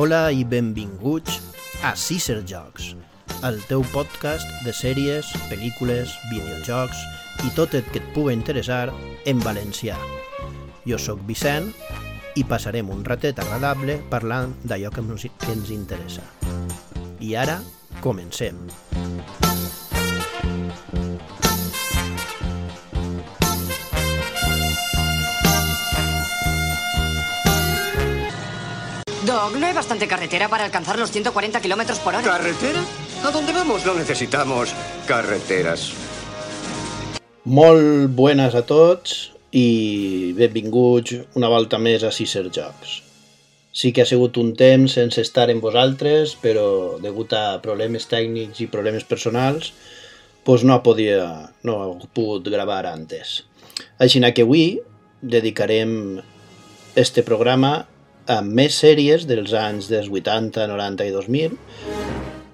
Hola i benvinguts a Caesar Jocs, el teu podcast de sèries, pel·lícules, videojocs i tot el que et pugui interessar en valencià. Jo sóc Vicent i passarem un ratet agradable parlant d'allò que que ens interessa. I ara, comencem. Doc, no hay bastante carretera para alcanzar los 140 kilómetros por hora. ¿Carretera? ¿A dónde vamos? No necesitamos carreteras. Molt buenas a tots i benvinguts una volta més a Caesar Jocs. Sí que ha sigut un temps sense estar en vosaltres, però degut a problemes tècnics i problemes personals, doncs no podia, no he pogut gravar antes. Així que avui dedicarem este programa a més sèries dels anys dels 80, 90 i 2000,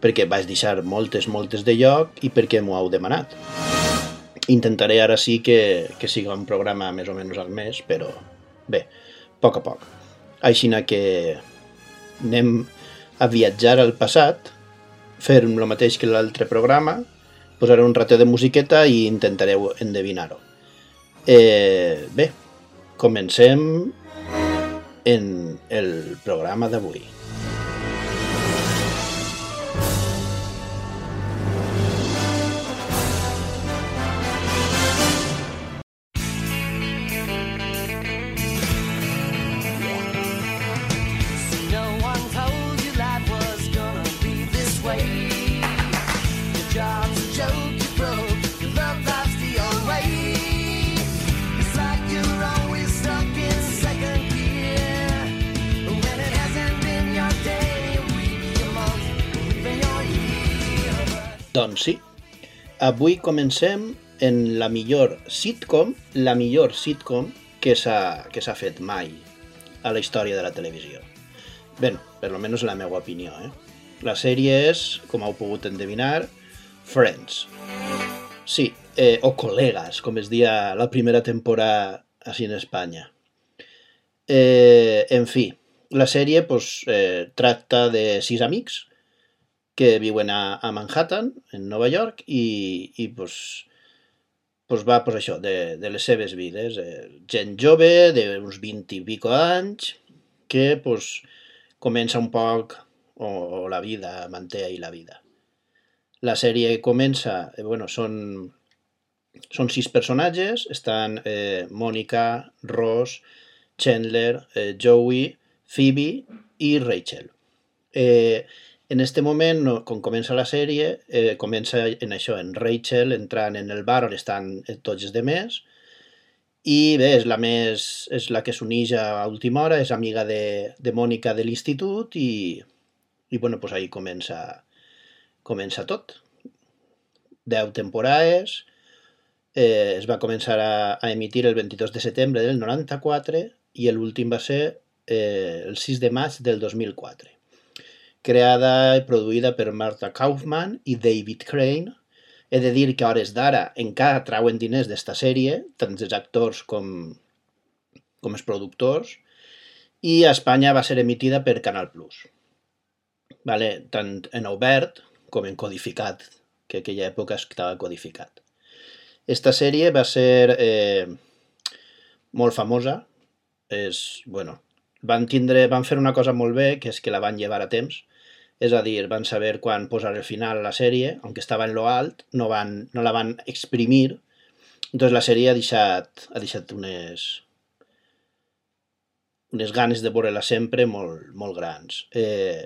perquè vaig deixar moltes, moltes de lloc i perquè m'ho heu demanat. Intentaré ara sí que, que sigui un programa més o menys al mes, però bé, a poc a poc. Així que anem a viatjar al passat, fer el mateix que l'altre programa, posaré un ratet de musiqueta i intentareu endevinar-ho. Eh, bé, comencem en el programa d'avui. Doncs sí, avui comencem en la millor sitcom, la millor sitcom que s'ha fet mai a la història de la televisió. Bé, per almenys la meva opinió, eh? La sèrie és, com heu pogut endevinar, Friends. Sí, eh, o Col·legas, com es dia la primera temporada així en Espanya. Eh, en fi, la sèrie pues, eh, tracta de sis amics que viuen a, a Manhattan, en Nova York, i, i pues, pues va pues això, de, de les seves vides. Eh, gent jove, d'uns 20 i pico anys, que pues, comença un poc o, o la vida, manté ahí la vida. La sèrie comença, eh, bueno, són, són sis personatges, estan eh, Mònica, Ross, Chandler, eh, Joey, Phoebe i Rachel. Eh, en este moment, quan comença la sèrie, eh, comença en això, en Rachel entrant en el bar on estan eh, tots els demés, i bé, és la més, és la que s'uneix a última hora, és amiga de, de Mònica de l'institut i, i bueno, pues ahí comença, comença tot. Deu temporades, eh, es va començar a, a emitir el 22 de setembre del 94 i l'últim va ser eh, el 6 de maig del 2004. Creada i produïda per Martha Kaufman i David Crane, he de dir que a hores d'ara encara trauen diners d'esta sèrie, tant els actors com, com els productors, i a Espanya va ser emitida per Canal Plus. Vale? Tant en obert com en codificat, que aquella època estava codificat. Esta sèrie va ser eh, molt famosa, és, bueno, van, tindre, van fer una cosa molt bé, que és que la van llevar a temps, és a dir, van saber quan posar el final a la sèrie, aunque estava en lo alt, no, van, no la van exprimir, entonces la sèrie ha deixat, ha deixat unes, unes ganes de veure-la sempre molt, molt grans. Eh,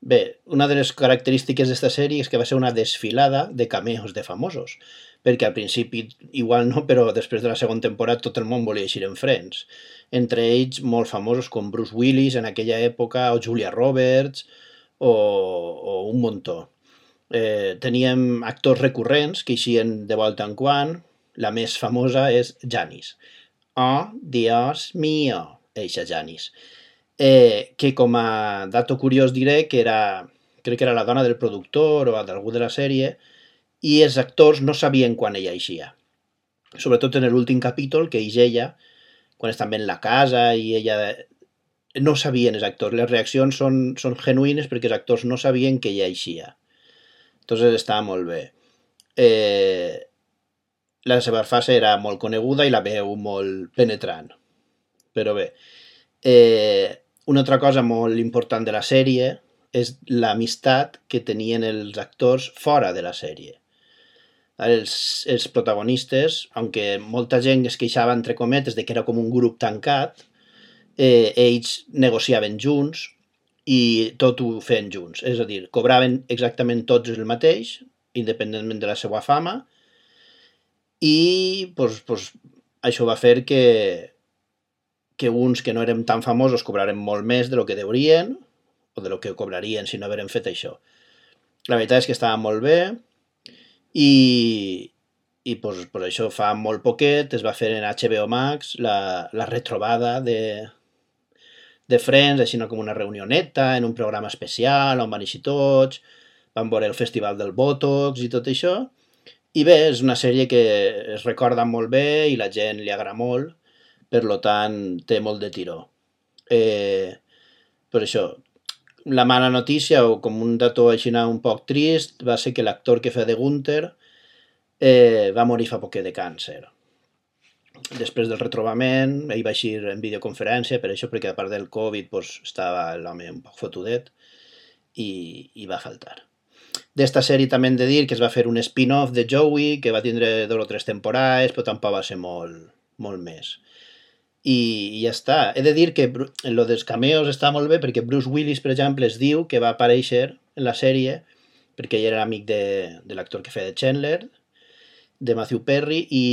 bé, una de les característiques d'esta sèrie és que va ser una desfilada de cameos de famosos, perquè al principi igual no, però després de la segona temporada tot el món volia eixir en Friends. Entre ells molt famosos com Bruce Willis en aquella època, o Julia Roberts, o, o un muntó. Eh, teníem actors recurrents que eixien de volta en quan. La més famosa és Janis. Oh, Dios mío, eixa Janis. Eh, que com a dato curiós diré que era, crec que era la dona del productor o d'algú de la sèrie, i els actors no sabien quan ella eixia. Sobretot en l'últim capítol, que eix ella, quan estan en la casa i ella no sabien els actors. Les reaccions són, són genuïnes perquè els actors no sabien que hi eixia. Entonces estava molt bé. Eh, la seva fase era molt coneguda i la veu molt penetrant. Però bé, eh, una altra cosa molt important de la sèrie és l'amistat que tenien els actors fora de la sèrie. Els, els protagonistes, aunque molta gent es queixava entre cometes de que era com un grup tancat, eh, ells negociaven junts i tot ho feien junts. És a dir, cobraven exactament tots el mateix, independentment de la seva fama, i pues, pues, això va fer que, que uns que no eren tan famosos cobraren molt més de lo que deurien o de lo que cobrarien si no hagueren fet això. La veritat és que estava molt bé i, i pues, pues això fa molt poquet es va fer en HBO Max la, la retrobada de, de Friends, així com una reunioneta en un programa especial on van eixir tots, van veure el festival del Botox i tot això, i bé, és una sèrie que es recorda molt bé i la gent li agrada molt, per lo tant té molt de tiró. Eh, per això, la mala notícia, o com un dato així un poc trist, va ser que l'actor que fa de Gunther eh, va morir fa poquet de càncer. Després del retrobament, ell va eixir en videoconferència, per això, perquè a part del Covid pues, estava l'home un poc fotudet i, i va faltar. D'esta sèrie també hem de dir que es va fer un spin-off de Joey, que va tindre dos o tres temporades, però tampoc va ser molt, molt més. I, ja està. He de dir que en lo dels cameos està molt bé perquè Bruce Willis, per exemple, es diu que va aparèixer en la sèrie perquè ell era amic de, de l'actor que feia de Chandler, de Matthew Perry, i,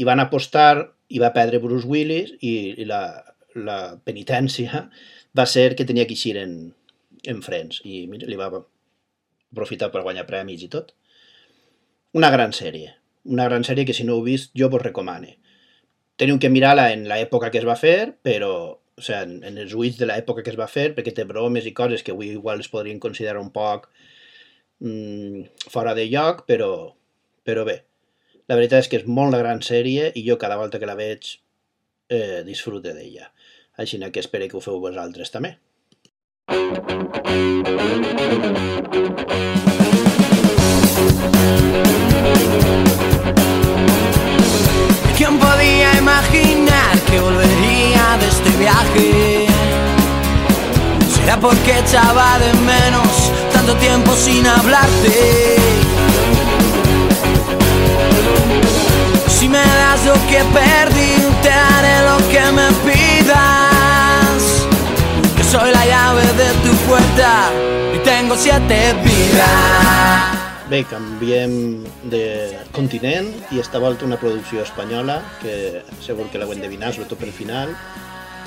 i van apostar i va perdre Bruce Willis i, i la, la penitència va ser que tenia que eixir en, en Friends i mira, li va aprofitar per guanyar premis i tot. Una gran sèrie. Una gran sèrie que si no heu vist jo vos recomane. Teniu que mirar-la en l'època que es va fer, però o sigui, en, en els ulls de l'època que es va fer, perquè té bromes i coses que avui igual es podrien considerar un poc mm, fora de lloc, però, però bé. La veritat és que és molt la gran sèrie i jo cada volta que la veig eh, disfrute d'ella. Així que espero que ho feu vosaltres també. ¿Quién podía imaginar que volvería de este viaje? ¿Será porque echaba de menos tanto tiempo sin hablarte? Si me das lo que perdí, te daré lo que me pidas. Yo soy la llave de tu puerta y tengo siete vidas. Bé, canviem de continent i esta volta una producció espanyola que segur que l'heu endevinat, sobretot pel final.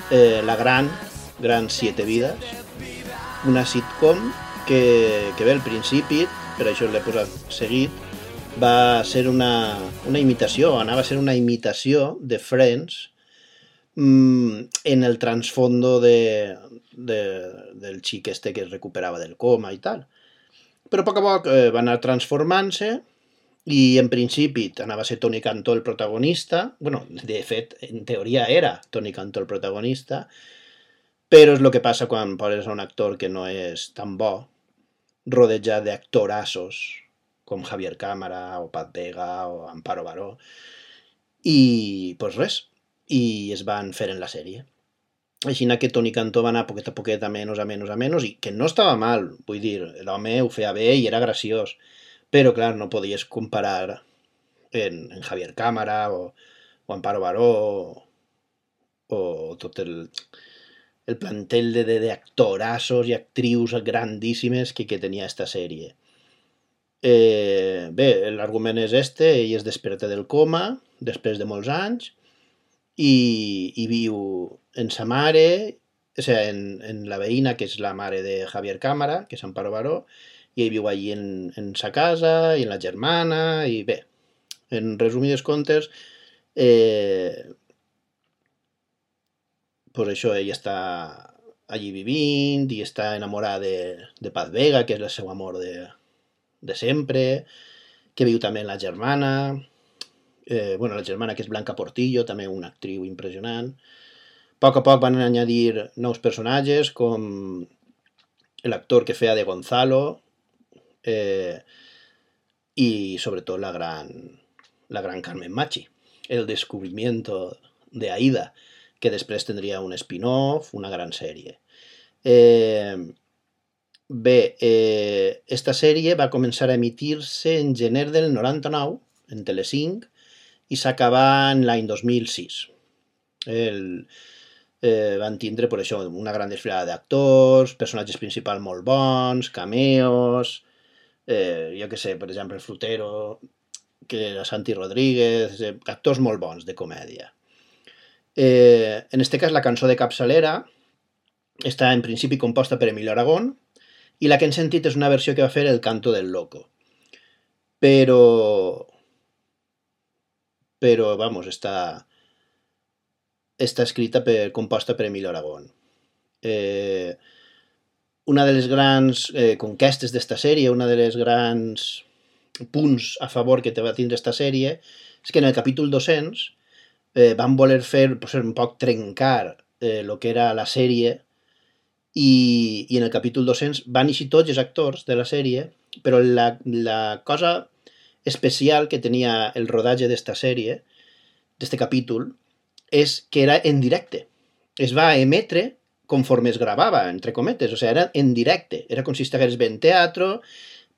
Eh, la gran, gran Siete Vides, una sitcom que, que bé al principi, per això l'he posat seguit, va ser una, una imitació, anava a ser una imitació de Friends mm, en el transfondo de, de, del xic este que es recuperava del coma i tal però a poc a poc eh, va anar transformant-se i en principi anava a ser Toni Cantó el protagonista, bueno, de fet, en teoria era Toni Cantó el protagonista, però és el que passa quan poses un actor que no és tan bo, rodejat d'actorassos com Javier Cámara o Pat Vega o Amparo Baró, i pues res, i es van fer en la sèrie. Així que Toni Cantó va anar poquet a poquet a menys, a menys, a menys, i que no estava mal, vull dir, l'home ho feia bé i era graciós, però clar, no podies comparar en, en Javier Cámara o, o Amparo Baró o, o tot el, el plantel de, de, de actorassos i actrius grandíssimes que, que tenia esta sèrie. Eh, bé, l'argument és este, ell es desperta del coma després de molts anys i, i viu en sa mare, o sigui, en, en la veïna, que és la mare de Javier Cámara, que és Amparo Baró, i ell viu allí en, en sa casa, i en la germana, i bé, en resumides comptes, eh, pues això, ell està allí vivint i està enamorada de, de Paz Vega, que és el seu amor de, de sempre, que viu també en la germana, eh, bueno, la germana que és Blanca Portillo, també una actriu impressionant, poc a poc van añadir nous personatges com l'actor que feia de Gonzalo eh, y sobre todo la gran, la gran Carmen Machi, el descubrimiento de Aida, que després tindria un spin-off, una gran sèrie. Eh, eh, esta sèrie va començar a emitir-se en gener del 99 en Telecinc i s'acabà en l'any 2006. El, eh, van tindre per això una gran desfilada d'actors, personatges principals molt bons, cameos, eh, jo que sé, per exemple, el Frutero, que era Santi Rodríguez, eh, actors molt bons de comèdia. Eh, en este cas, la cançó de capçalera està en principi composta per Emilio Aragón i la que hem sentit és una versió que va fer el Canto del Loco. Però... Però, vamos, està... Està escrita per, composta per Emilio Aragón. Eh, una de les grans eh, conquestes d'esta sèrie, una de les grans punts a favor que te va tindre esta sèrie, és que en el capítol 200 eh, van voler fer pues, un poc trencar eh, lo que era la sèrie i, i en el capítol 200 van eixir tots els actors de la sèrie, però la, la cosa especial que tenia el rodatge d'esta sèrie, d'este capítol, és que era en directe. Es va emetre conforme es gravava, entre cometes, o sigui, era en directe. Era com si estigués ben teatre,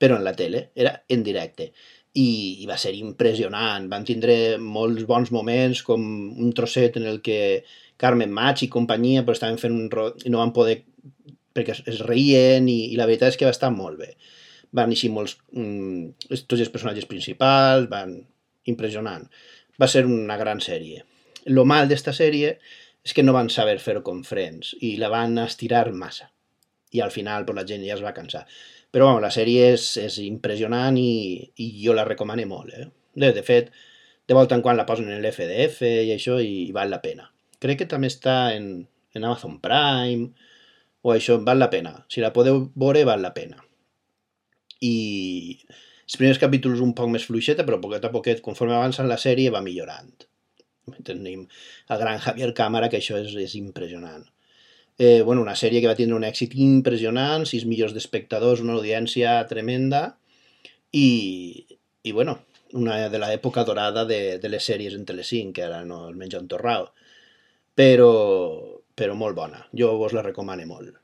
però en la tele, era en directe. I, i va ser impressionant, van tindre molts bons moments, com un trosset en el que Carmen Mach i companyia però estaven fent un ro... i no van poder perquè es, reien i, i la veritat és que va estar molt bé. Van eixir molts... Mm, tots els personatges principals, van... impressionant. Va ser una gran sèrie. Lo mal d'esta sèrie és que no van saber fer-ho com Friends i la van estirar massa. I al final pues, la gent ja es va cansar. Però bueno, la sèrie és, és impressionant i, i jo la recomano molt. Eh? De, de fet, de volta en quan la posen en l'FDF i això i, i val la pena. Crec que també està en, en Amazon Prime o això, val la pena. Si la podeu veure, val la pena. I els primers capítols un poc més fluixeta, però poquet a poquet, conforme avança la sèrie, va millorant. Tenim el gran Javier Cámara, que això és, és impressionant. Eh, bueno, una sèrie que va tindre un èxit impressionant, 6 milions d'espectadors, una audiència tremenda i, i bueno, una de l'època dorada de, de les sèries en Telecinc, que ara no el menja un torrao, però, però molt bona. Jo vos la recomano molt.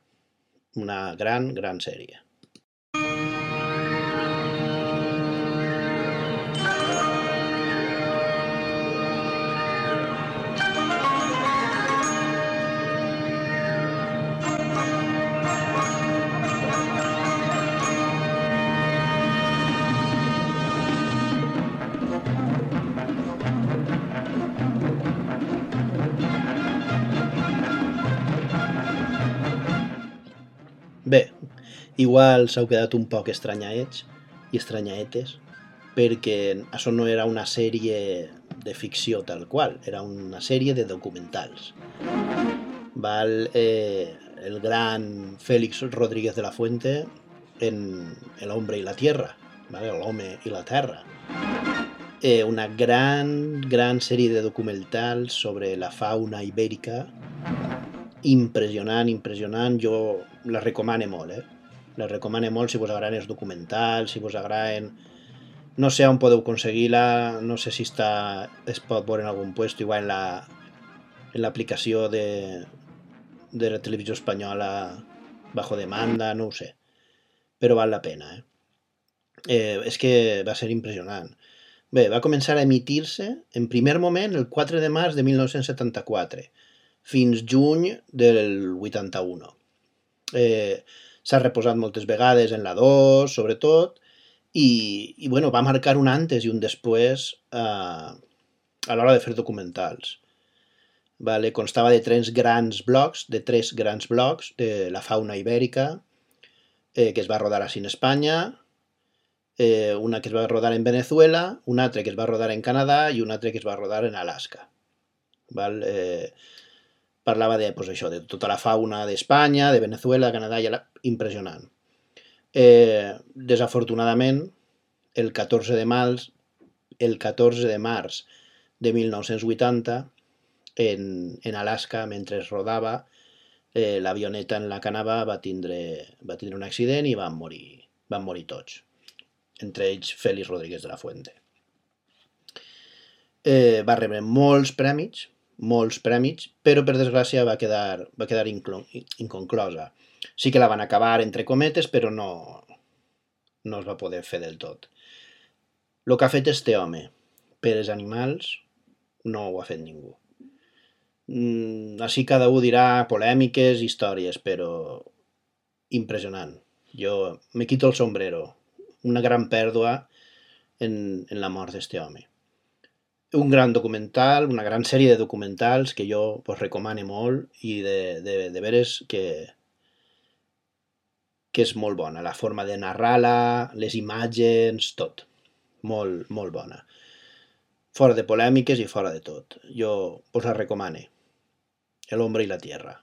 Una gran, gran sèrie. Igual s'heu quedat un poc estranyaets i estranyaetes perquè això no era una sèrie de ficció tal qual, era una sèrie de documentals. Val, eh, el gran Félix Rodríguez de la Fuente en El hombre y la tierra, ¿vale? el home i la terra. Eh, una gran, gran sèrie de documentals sobre la fauna ibèrica impressionant, impressionant. Jo la recomano molt, eh? La recomano molt si vos agraden els documentals, si vos agraden... No sé on podeu aconseguir-la, no sé si està, es pot veure en algun puesto, igual en la en l'aplicació de, de la televisió espanyola bajo demanda, no ho sé. Però val la pena, eh? eh és que va ser impressionant. Bé, va començar a emitir-se en primer moment el 4 de març de 1974 fins juny del 81. Eh, S'ha reposat moltes vegades en la 2, sobretot, i, i bueno, va marcar un antes i un després eh, a l'hora de fer documentals. Vale, constava de tres grans blocs, de tres grans blocs de la fauna ibèrica, eh, que es va rodar a Cine Espanya, eh, una que es va rodar en Venezuela, un altre que es va rodar en Canadà i un altre que es va rodar en Alaska. Val? Eh, parlava de, pues, això, de tota la fauna d'Espanya, de Venezuela, Canadà, i la... impressionant. Eh, desafortunadament, el 14 de març, el 14 de març de 1980, en, en Alaska mentre es rodava eh, l'avioneta en la que anava va tindre, va tindre un accident i van morir, van morir tots entre ells Félix Rodríguez de la Fuente eh, va rebre molts prèmits molts prèmits, però per desgràcia va quedar, va quedar inconclosa. Sí que la van acabar entre cometes, però no, no es va poder fer del tot. El que ha fet este home per als animals no ho ha fet ningú. Mm, així cada un dirà polèmiques, històries, però impressionant. Jo me quito el sombrero. Una gran pèrdua en, en la mort d'este home un gran documental, una gran sèrie de documentals que jo pues, recomano molt i de, de, de veres que, que és molt bona. La forma de narrar-la, les imatges, tot. Molt, molt bona. Fora de polèmiques i fora de tot. Jo us la recomano. El hombre i la tierra.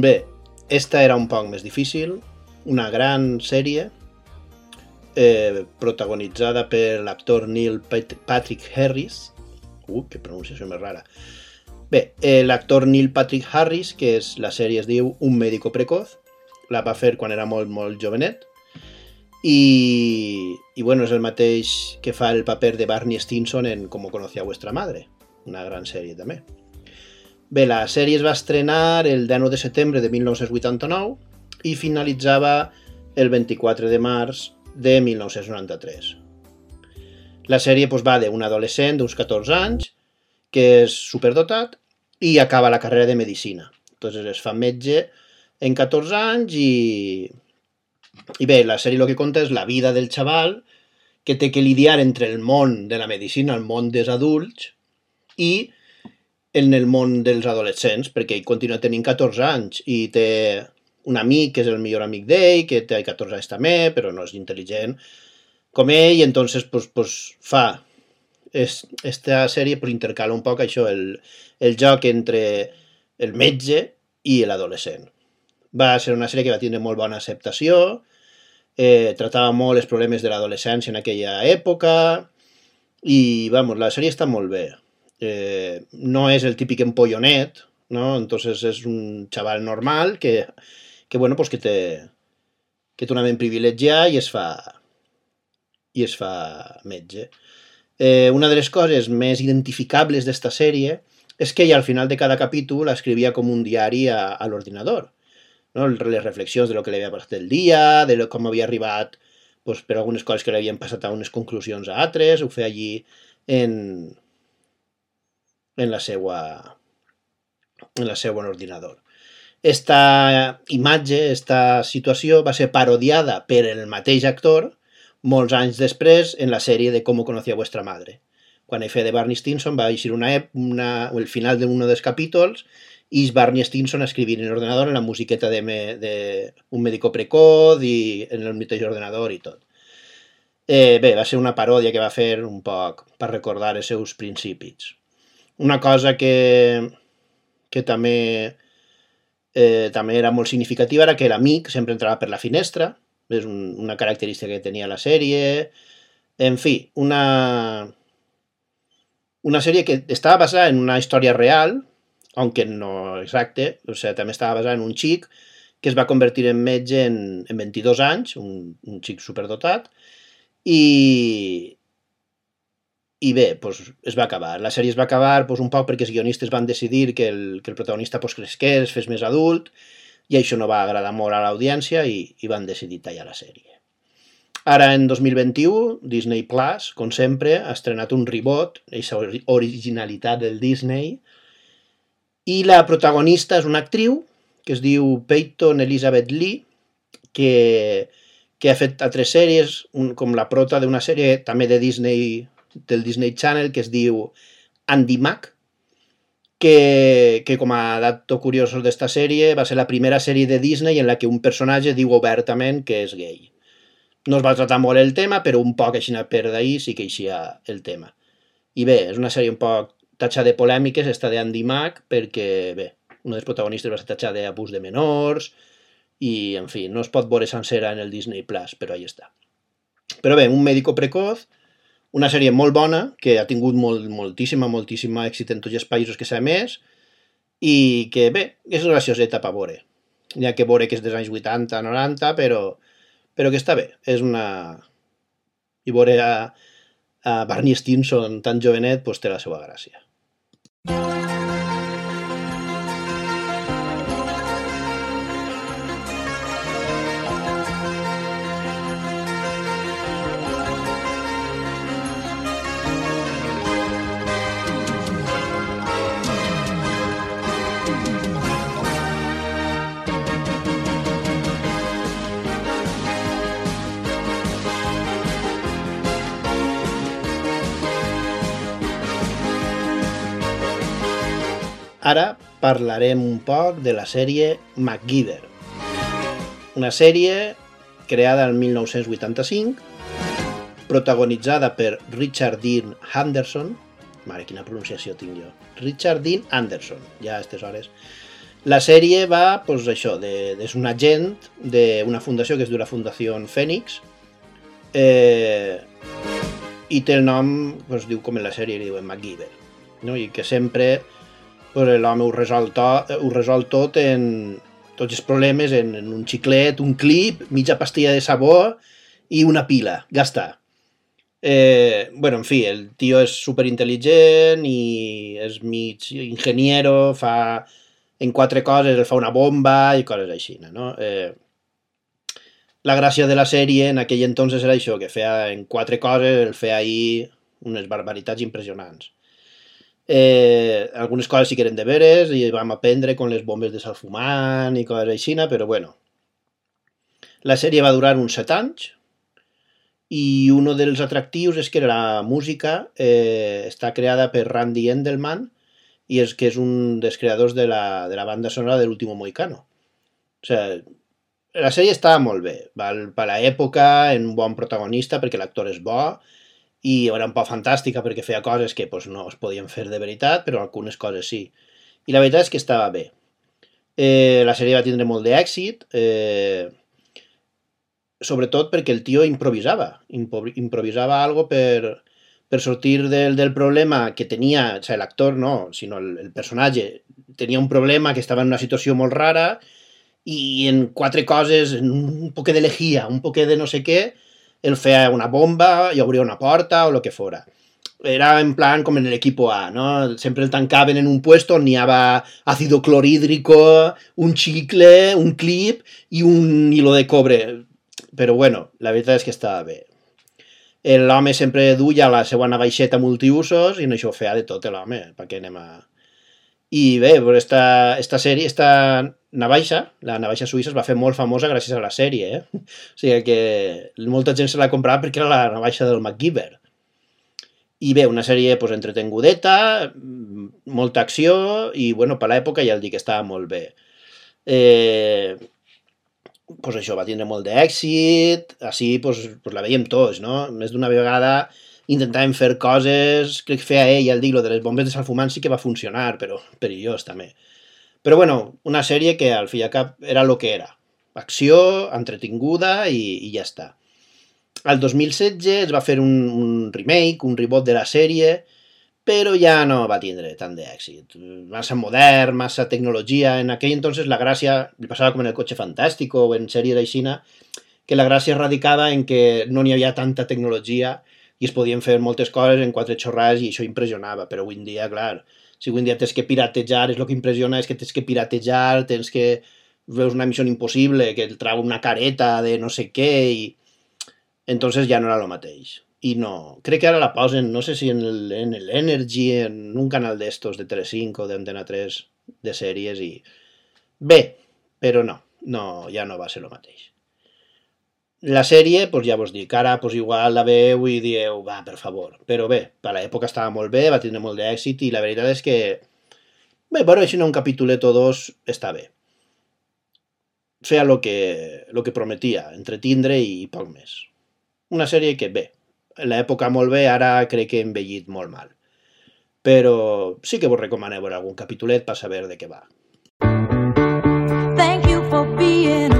Bé, esta era un poc més difícil, una gran sèrie eh, protagonitzada per l'actor Neil Pat Patrick Harris. Uh, que pronunciació més rara. Bé, eh, l'actor Neil Patrick Harris, que és, la sèrie es diu Un médico precoz, la va fer quan era molt, molt jovenet, i, i bueno, és el mateix que fa el paper de Barney Stinson en Como conocía vuestra madre, una gran sèrie també. Bé, la sèrie es va estrenar el 19 de setembre de 1989 i finalitzava el 24 de març de 1993. La sèrie doncs, va d'un adolescent d'uns 14 anys que és superdotat i acaba la carrera de Medicina. Entonces es fa metge en 14 anys i, i bé, la sèrie el que conta és la vida del xaval que té que lidiar entre el món de la medicina, el món dels adults i en el món dels adolescents, perquè ell continua tenint 14 anys i té un amic que és el millor amic d'ell, que té 14 anys també, però no és intel·ligent com ell, i entonces pues, pues, fa es, esta sèrie pues, intercala un poc això, el, el joc entre el metge i l'adolescent. Va ser una sèrie que va tindre molt bona acceptació, eh, tractava molt els problemes de l'adolescència en aquella època, i, vamos, la sèrie està molt bé. Eh, no és el típic empollonet, ¿no? Entonces és un xaval normal que, que bueno, pues que té, que té una ment privilegiada i es fa i es fa metge. Eh, una de les coses més identificables d'esta sèrie és que ell al final de cada capítol escrivia com un diari a, a l'ordinador. No? Les reflexions de lo que li havia passat el dia, de lo, com havia arribat pues, per algunes coses que li havien passat a unes conclusions a altres, ho feia allí en, en la seva en la seva ordinador. Esta imatge, esta situació va ser parodiada per el mateix actor molts anys després en la sèrie de Com conocía vuestra madre. Quan ell feia de Barney Stinson va eixir una, una, el final d'un dels capítols i Barney Stinson escrivint en l'ordenador en la musiqueta de, me, de un médico precoz i en el mateix ordenador i tot. Eh, bé, va ser una paròdia que va fer un poc per recordar els seus principis. Una cosa que, que també, eh, també era molt significativa era que l'amic sempre entrava per la finestra, és un, una característica que tenia la sèrie, en fi, una, una sèrie que estava basada en una història real, aunque no exacte, o sigui, també estava basada en un xic que es va convertir en metge en, en 22 anys, un, un xic superdotat, i, i bé, pues, es va acabar. La sèrie es va acabar pues, un poc perquè els guionistes van decidir que el, que el protagonista pues, cresqués, es fes més adult, i això no va agradar molt a l'audiència i, i van decidir tallar la sèrie. Ara, en 2021, Disney Plus, com sempre, ha estrenat un reboot, aquesta originalitat del Disney, i la protagonista és una actriu que es diu Peyton Elizabeth Lee, que, que ha fet altres sèries, un, com la prota d'una sèrie també de Disney, del Disney Channel, que es diu Andy Mac, que, que com a dato curioso d'esta sèrie va ser la primera sèrie de Disney en la que un personatge diu obertament que és gay. No es va tratar molt el tema, però un poc així per d'ahir sí que eixia el tema. I bé, és una sèrie un poc tatxa de polèmiques, esta d'Andy Mack, perquè, bé, un dels protagonistes va ser tatxat d'abús de menors, i, en fi, no es pot veure sencera en el Disney Plus, però ahí està. Però bé, un mèdico precoz, una sèrie molt bona, que ha tingut molt, moltíssima, moltíssima èxit en tots els països que s'ha emès, i que, bé, és gracioseta per veure. N'hi ha que veure que és dels anys 80, 90, però, però que està bé. És una... I veure a, a Barney Stinson tan jovenet, pues, té la seva gràcia. Parlarem un poc de la sèrie MacGyver. Una sèrie creada el 1985, protagonitzada per Richard Dean Anderson, mare, quina pronunciació tinc jo, Richard Dean Anderson, ja a aquestes hores. La sèrie va, doncs això, de, és un agent d'una fundació que es diu la Fundació Fènix, eh, i té el nom, doncs diu com en la sèrie, li diuen MacGyver, no? i que sempre pues, l'home ho, resol tot, ho resol tot en tots els problemes en, en un xiclet, un clip, mitja pastilla de sabó i una pila, ja està. Eh, bueno, en fi, el tio és super intel·ligent i és mig ingeniero, fa en quatre coses, el fa una bomba i coses així, no? Eh, la gràcia de la sèrie en aquell entonces era això, que feia en quatre coses, el feia ahir unes barbaritats impressionants. Eh, algunes coses sí que eren de veres i vam aprendre con les bombes de salfumant i coses així, però bueno. La sèrie va durar uns set anys i un dels atractius és que la música eh, està creada per Randy Endelman i és que és un dels creadors de la, de la banda sonora de l'último Moicano. O sea, la sèrie estava molt bé, val? per l'època, en un bon protagonista perquè l'actor és bo i era un poc fantàstica perquè feia coses que pues, no es podien fer de veritat, però algunes coses sí. I la veritat és que estava bé. Eh, la sèrie va tindre molt d'èxit, eh, sobretot perquè el tio improvisava, improvisava algo per, per sortir del, del problema que tenia, o sigui, l'actor no, sinó el, el personatge, tenia un problema que estava en una situació molt rara i en quatre coses, un poquet de lejía, un poquet de no sé què, el feia una bomba i obria una porta o el que fora. Era en plan com en el A, ¿no? Sempre el tancaven en un puesto on n'hi havia ácido clorhídrico, un chicle, un clip i un hilo de cobre. Però bueno, la veritat és que estava bé. L'home sempre duia la seva navaixeta multiusos i en això feia de tot l'home, perquè anem a... I bé, però esta, esta sèrie, esta navaixa, la navaixa suïssa es va fer molt famosa gràcies a la sèrie, eh? O sigui que molta gent se la comprava perquè era la navaixa del MacGyver. I bé, una sèrie pues, entretengudeta, molta acció i, bueno, per l'època ja el dic que estava molt bé. Eh, pues això, va tindre molt d'èxit, així pues, pues la veiem tots, no? Més d'una vegada intentàvem fer coses, crec que feia ell, el dic, lo de les bombes de salfumant sí que va funcionar, però perillós també. Però bueno, una sèrie que al fi i al cap era el que era. Acció, entretinguda i, i ja està. Al 2016 es va fer un, un remake, un reboot de la sèrie, però ja no va tindre tant d'èxit. Massa modern, massa tecnologia. En aquell entonces la gràcia, li passava com en el cotxe fantàstic o en sèries d'aixina, que la gràcia radicava en que no n'hi havia tanta tecnologia i es podien fer moltes coses en quatre xorrades i això impressionava, però avui en dia, clar, si avui en dia tens que piratejar, és el que impressiona és que tens que piratejar, tens que veus una missió impossible, que et trau una careta de no sé què i entonces ja no era el mateix. I no, crec que ara la posen, no sé si en el, en el Energy, en un canal d'estos de Telecinco, d'Antena 3, de sèries i... Bé, però no, no, ja no va ser el mateix. La sèrie, pues ja vos dic, ara pues igual la veu i dieu, va, per favor. Però bé, per l'època estava molt bé, va tindre molt d'èxit i la veritat és que Bé, veure així un capítolet o dos està bé. Feia el que, lo que prometia, entretindre i poc més. Una sèrie que, bé, l'època molt bé, ara crec que he envellit molt mal. Però sí que vos recomano veure algun capítolet per saber de què va. Thank you for being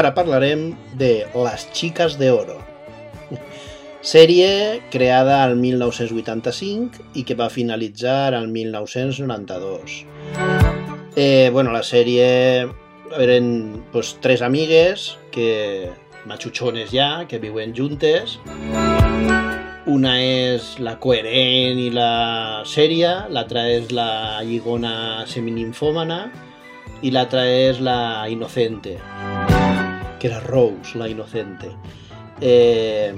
Ara parlarem de Las Chicas de Oro. Sèrie creada al 1985 i que va finalitzar al 1992. Eh, bueno, la sèrie eren pues, tres amigues que machuchones ja, que viuen juntes. Una és la coherent i la sèria, l'altra és la lligona semininfòmana i l'altra és la inocente, que era Rose, la inocente. Eh,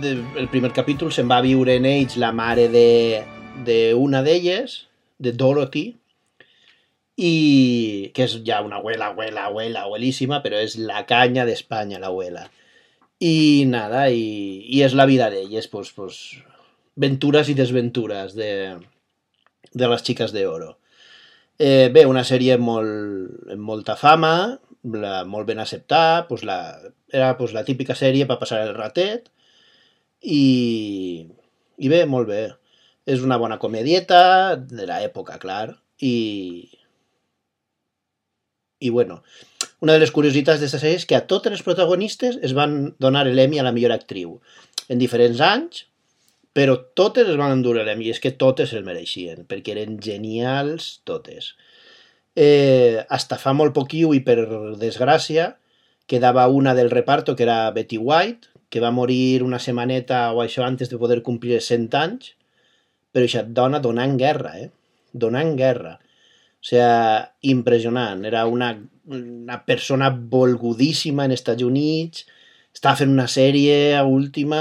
de, el primer capítol se'n va viure en la mare de, de una d'elles, de Dorothy, i que és ja una abuela, abuela, abuela, abuelíssima, però és la canya d'Espanya, l'abuela. I nada, i, i és la vida d'elles, pues, pues, ventures i desventures de, de les xiques d'oro. Eh, bé, una sèrie molt, amb molta fama, la, molt ben acceptada, pues la, era pues, la típica sèrie per passar el ratet, i, i bé, molt bé. És una bona comedieta de l'època, clar, i, i bueno, una de les curiositats d'aquesta sèrie és que a totes les protagonistes es van donar l'Emmy a la millor actriu en diferents anys, però totes es van endur l'Emmy, és que totes el mereixien, perquè eren genials totes. Eh, hasta fa molt poquiu i per desgràcia quedava una del reparto que era Betty White, que va morir una setmaneta o això antes de poder complir els 100 anys, però aquesta dona donant guerra, eh? Donant guerra. O sea, impressionant. Era una, una persona volgudíssima en Estats Units, estava fent una sèrie última,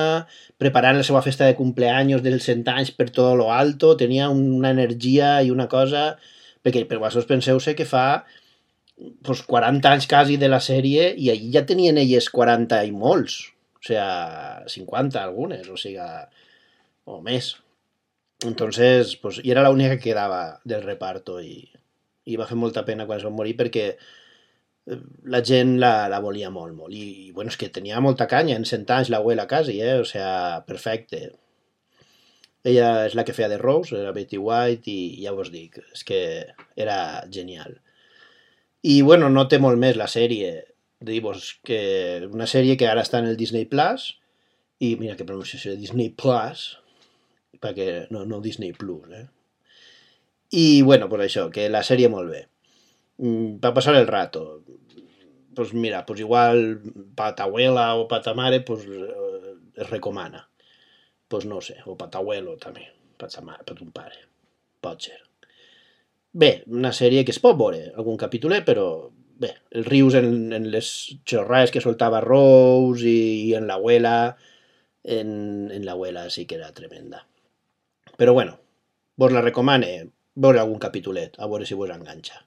preparant la seva festa de cumpleaños dels 100 anys per tot lo alto, tenia una energia i una cosa... Perquè per vosaltres penseu-se que fa pues, 40 anys quasi de la sèrie i allí ja tenien elles 40 i molts. O sea, 50 algunes, o sigui, o més. Entonces, pues, i era l'única que quedava del reparto i, i va fer molta pena quan es va morir perquè eh, la gent la, la volia molt, molt. I bueno, és que tenia molta canya, en 100 anys l'abuela quasi, eh? O sea, perfecte. Ella és la que feia de Rose, era Betty White, i ja vos dic, és que era genial. I bueno, no té molt més la sèrie. Dir-vos que una sèrie que ara està en el Disney Plus, i mira que pronunciació, Disney Plus, perquè no, no Disney Plus, eh? I bueno, pues això, que la sèrie molt bé. Mm, Per passar el rato. Pues mira, pues igual pa ta abuela o pa ta mare, pues eh, es recomana. Pues no sé, o pa també, pa ta mare, pa ton pare. Pot ser. Bé, una sèrie que es pot veure, algun capítol, però bé, els rius en, en les xorrades que soltava Rose i, i en l'abuela, en, en l'abuela sí que era tremenda. Però bueno, vos la recomane veure algun capítolet, a veure si vos enganxa.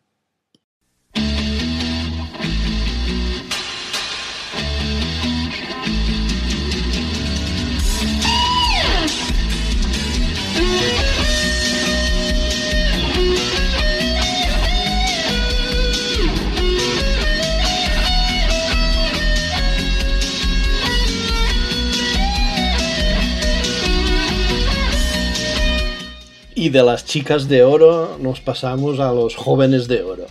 Y de las chicas de oro nos pasamos a los jóvenes de oro.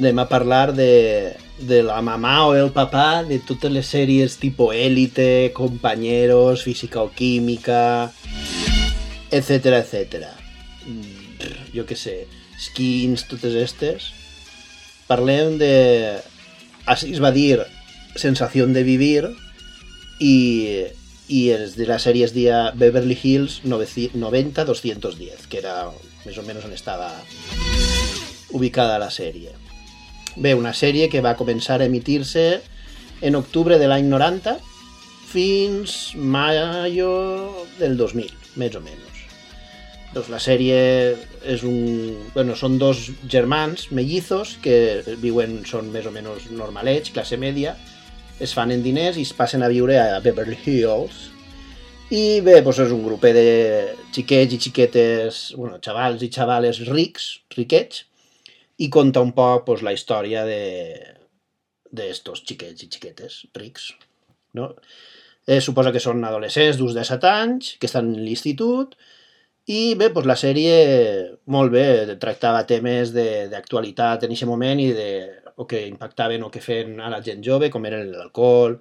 Anem a parlar de, de la mamà o el papà de totes les sèries tipo Élite, Compañeros, Física o Química, etcétera, etcétera. Mm, Jo què sé, Skins, totes estes. Parlem de... Així es va dir Sensació de vivir i, i els de la sèrie es dia Beverly Hills 90-210, que era més o menys on estava ubicada la sèrie? Bé, una sèrie que va començar a emitir-se en octubre de l'any 90 fins maio del 2000, més o menys. Doncs la sèrie és un... Bueno, són dos germans mellizos que viuen, són més o menys normalets, classe media, es fan en diners i es passen a viure a Beverly Hills. I bé, doncs és un grupet de xiquets i xiquetes, bueno, xavals i xavales rics, riquets, i conta un poc doncs, la història de xiquets i xiquetes rics, no? Eh, suposa que són adolescents d'uns 17 anys, que estan a l'institut, i bé, doncs la sèrie, molt bé, tractava temes d'actualitat en aquest moment i de, o que impactaven o que feien a la gent jove, com eren l'alcohol,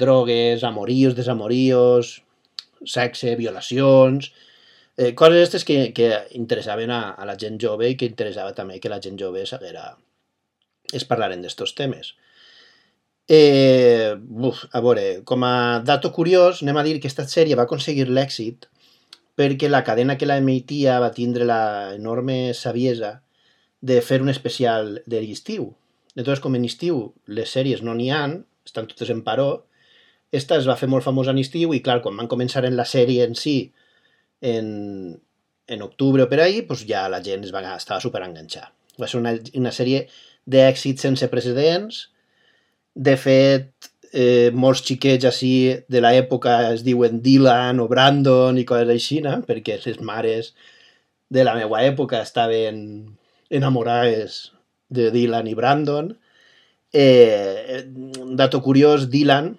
drogues, amoríos, desamoríos, sexe, violacions, eh, coses aquestes que, que interessaven a, a la gent jove i que interessava també que la gent jove s'haguera es parlaren d'estos temes. Eh, buf, a veure, com a dato curiós, anem a dir que aquesta sèrie va aconseguir l'èxit perquè la cadena que la emetia va tindre la enorme saviesa de fer un especial de l'estiu. Entonces, com en estiu les sèries no n'hi han, estan totes en paró, esta es va fer molt famosa en estiu i, clar, quan van començar en la sèrie en si, en, en octubre o per ahí, pues ja la gent es va, estava super enganxada. Va ser una, una sèrie d'èxit sense precedents. De fet, eh, molts xiquets així de l'època es diuen Dylan o Brandon i coses així, no? perquè les mares de la meva època estaven enamorades de Dylan i Brandon. Eh, un dato curiós, Dylan,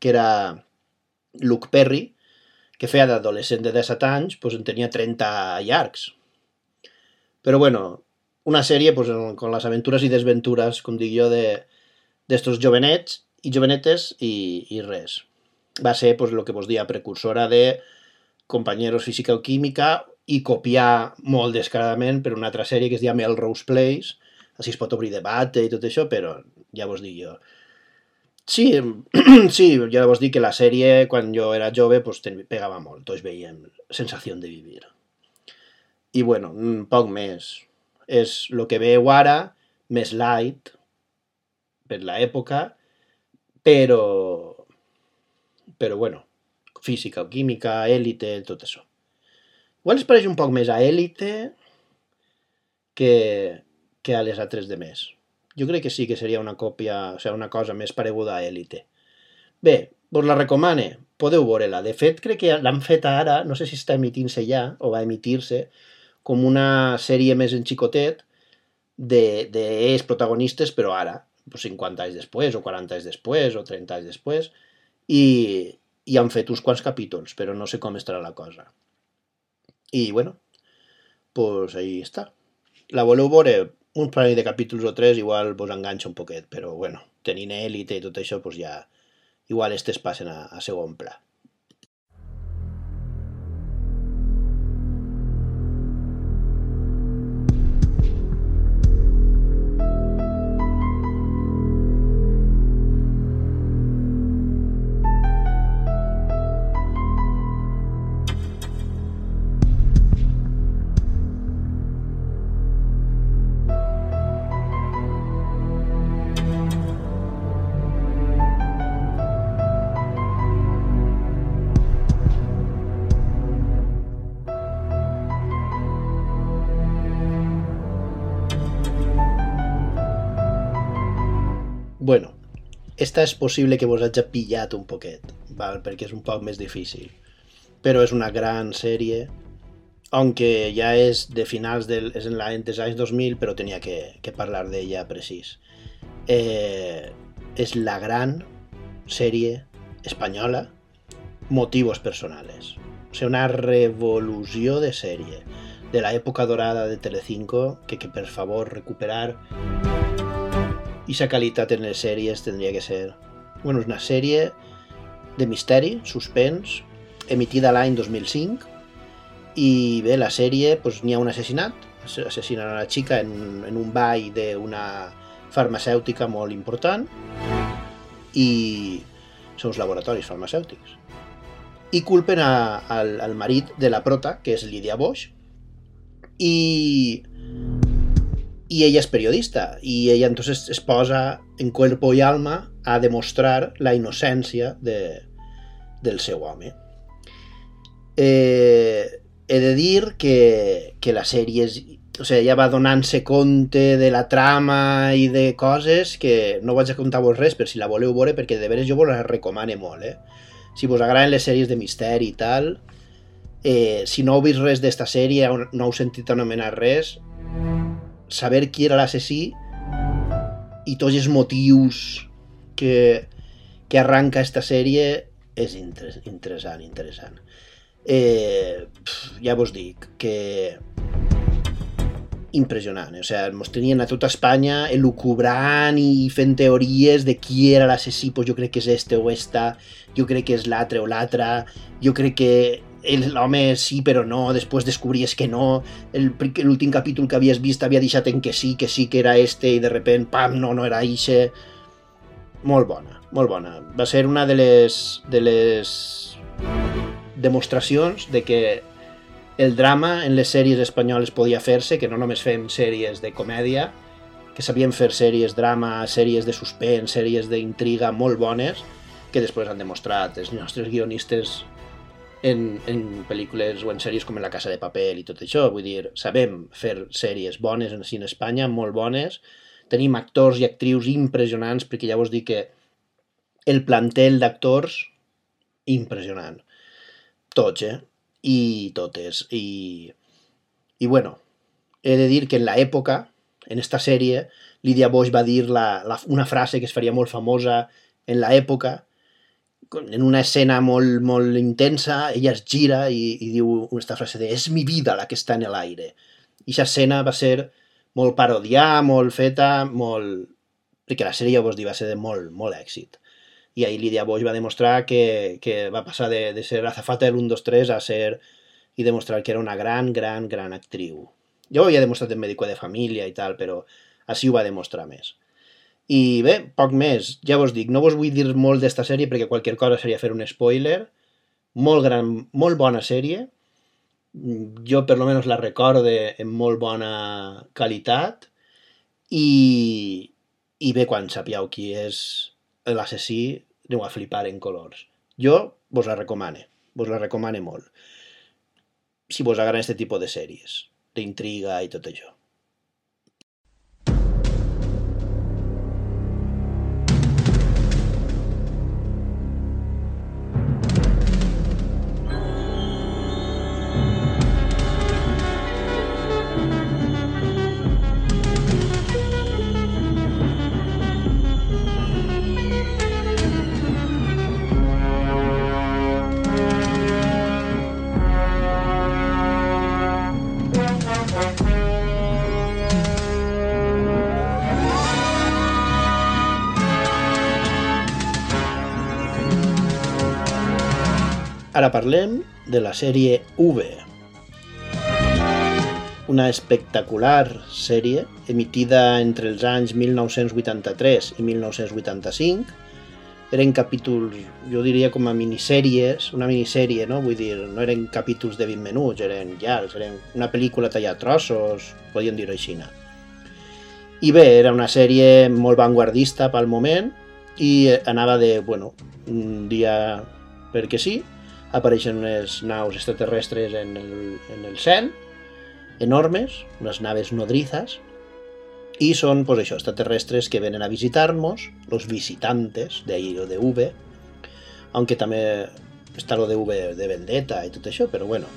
que era Luke Perry, que feia d'adolescent de 17 anys, pues en tenia 30 llargs. Però bueno, una sèrie pues, en- con les aventures i desventures, com dic jo, de d'estos jovenets i jovenetes i, i res. Va ser pues, el que vos dia precursora de Compañeros Física o Química i copiar molt descaradament per una altra sèrie que es deia Melrose Place, així es pot obrir debat i tot això, però ja vos dic jo. Sí, sí, ja vos dic que la sèrie, quan jo era jove, pues, pegava molt. Tots veiem Sensació de vivir. I bueno, un poc més. És el que veu ara, més light, per l'època, però... Però bueno, física o química, élite, tot això. Igual es pareix un poc més a élite que, que a les altres de més. Jo crec que sí que seria una còpia, o sigui, una cosa més pareguda a élite. Bé, vos la recomane, podeu veure-la. De fet, crec que l'han fet ara, no sé si està emitint-se ja, o va emitir-se, com una sèrie més en xicotet de, de ells protagonistes, però ara, pues 50 anys després, o 40 anys després, o 30 anys després, i, i han fet uns quants capítols, però no sé com estarà la cosa. I, bueno, pues ahí està. La voleu veure un parell de capítols o tres, igual vos enganxa un poquet, però, bueno, tenint élite i tot això, pues ja, igual estes passen a, a segon pla. Esta és possible que vos hagi pillat un poquet, val? perquè és un poc més difícil. Però és una gran sèrie, aunque ja és de finals del, és en la, dels anys 2000, però tenia que, que parlar d'ella precís. Eh, és la gran sèrie espanyola Motivos Personales. O sigui, una revolució de sèrie de l'època dorada de Telecinco que, que per favor recuperar i sa qualitat en les sèries tindria que ser... Bueno, és una sèrie de misteri, suspens, emitida l'any 2005 i bé, la sèrie, doncs, n'hi ha un assassinat, assassinen una xica en, en un ball d'una farmacèutica molt important i són uns laboratoris farmacèutics. I culpen a, al, al marit de la prota, que és Lídia Bosch, i y ella es periodista y ella entonces es posa en cuerpo y alma a demostrar la inocència de, del seu home. Eh, he de dir que, que la sèrie és... O sigui, ja va donant-se compte de la trama i de coses que no vaig a contar-vos res per si la voleu veure perquè de veres jo vos la recomane molt, eh? Si vos agraden les sèries de misteri i tal, eh, si no heu vist res d'esta sèrie, no heu sentit anomenar res, saber qui era l'assassí i tots els motius que, que arranca esta sèrie és inter interessant, interessant. Eh, pf, ja vos dic que impressionant, eh? o sigui, ens tenien a tota Espanya elucubrant i fent teories de qui era l'assassí, pues jo crec que és este o esta, jo crec que és l'altre o l'altra, jo crec que l'home sí però no, després descobries que no, l'últim capítol que havies vist havia deixat en que sí, que sí que era este i de repent, pam, no, no era ixe. Molt bona, molt bona. Va ser una de les, de les demostracions de que el drama en les sèries espanyoles podia fer-se, que no només fem sèries de comèdia, que sabien fer sèries drama, sèries de suspens, sèries d'intriga molt bones, que després han demostrat els nostres guionistes en, en pel·lícules o en sèries com en La Casa de Paper i tot això. Vull dir, sabem fer sèries bones en cine Espanya, molt bones. Tenim actors i actrius impressionants, perquè ja vos dic que el plantel d'actors, impressionant. Tots, eh? I totes. I, i bueno, he de dir que en l'època, en esta sèrie, Lídia Boix va dir la, la, una frase que es faria molt famosa en l'època, en una escena molt, molt intensa, ella es gira i, i diu aquesta frase de és mi vida la que està en l'aire. I aquesta escena va ser molt parodiar, molt feta, molt... perquè la sèrie, ja vos dic, va ser de molt, molt èxit. I ahir Lídia Boix va demostrar que, que va passar de, de ser azafata del 1, 2, 3 a ser i demostrar que era una gran, gran, gran actriu. Jo ho havia demostrat en Médico de Família i tal, però així ho va demostrar més. I bé, poc més. Ja vos dic, no vos vull dir molt d'esta sèrie perquè qualsevol cosa seria fer un spoiler. Molt gran, molt bona sèrie. Jo per lo menos la recorde en molt bona qualitat. I, i bé, quan sapieu qui és l'assassí, aneu a flipar en colors. Jo vos la recomane, vos la recomane molt. Si vos agraden aquest tipus de sèries, d'intriga i tot això. Ara parlem de la sèrie V. Una espectacular sèrie emitida entre els anys 1983 i 1985. Eren capítols, jo diria com a minissèries, una minissèrie, no? Vull dir, no eren capítols de 20 minuts, eren llargs, eren una pel·lícula tallar trossos, podríem dir-ho així. I bé, era una sèrie molt vanguardista pel moment i anava de, bueno, un dia perquè sí, apareixen unes naus extraterrestres en el, en el cel, enormes, unes naves nodrizas, i són, pues això, extraterrestres que venen a visitar-nos, los visitantes, de ahí lo de V, aunque també està lo de V de vendetta i tot això, però bueno.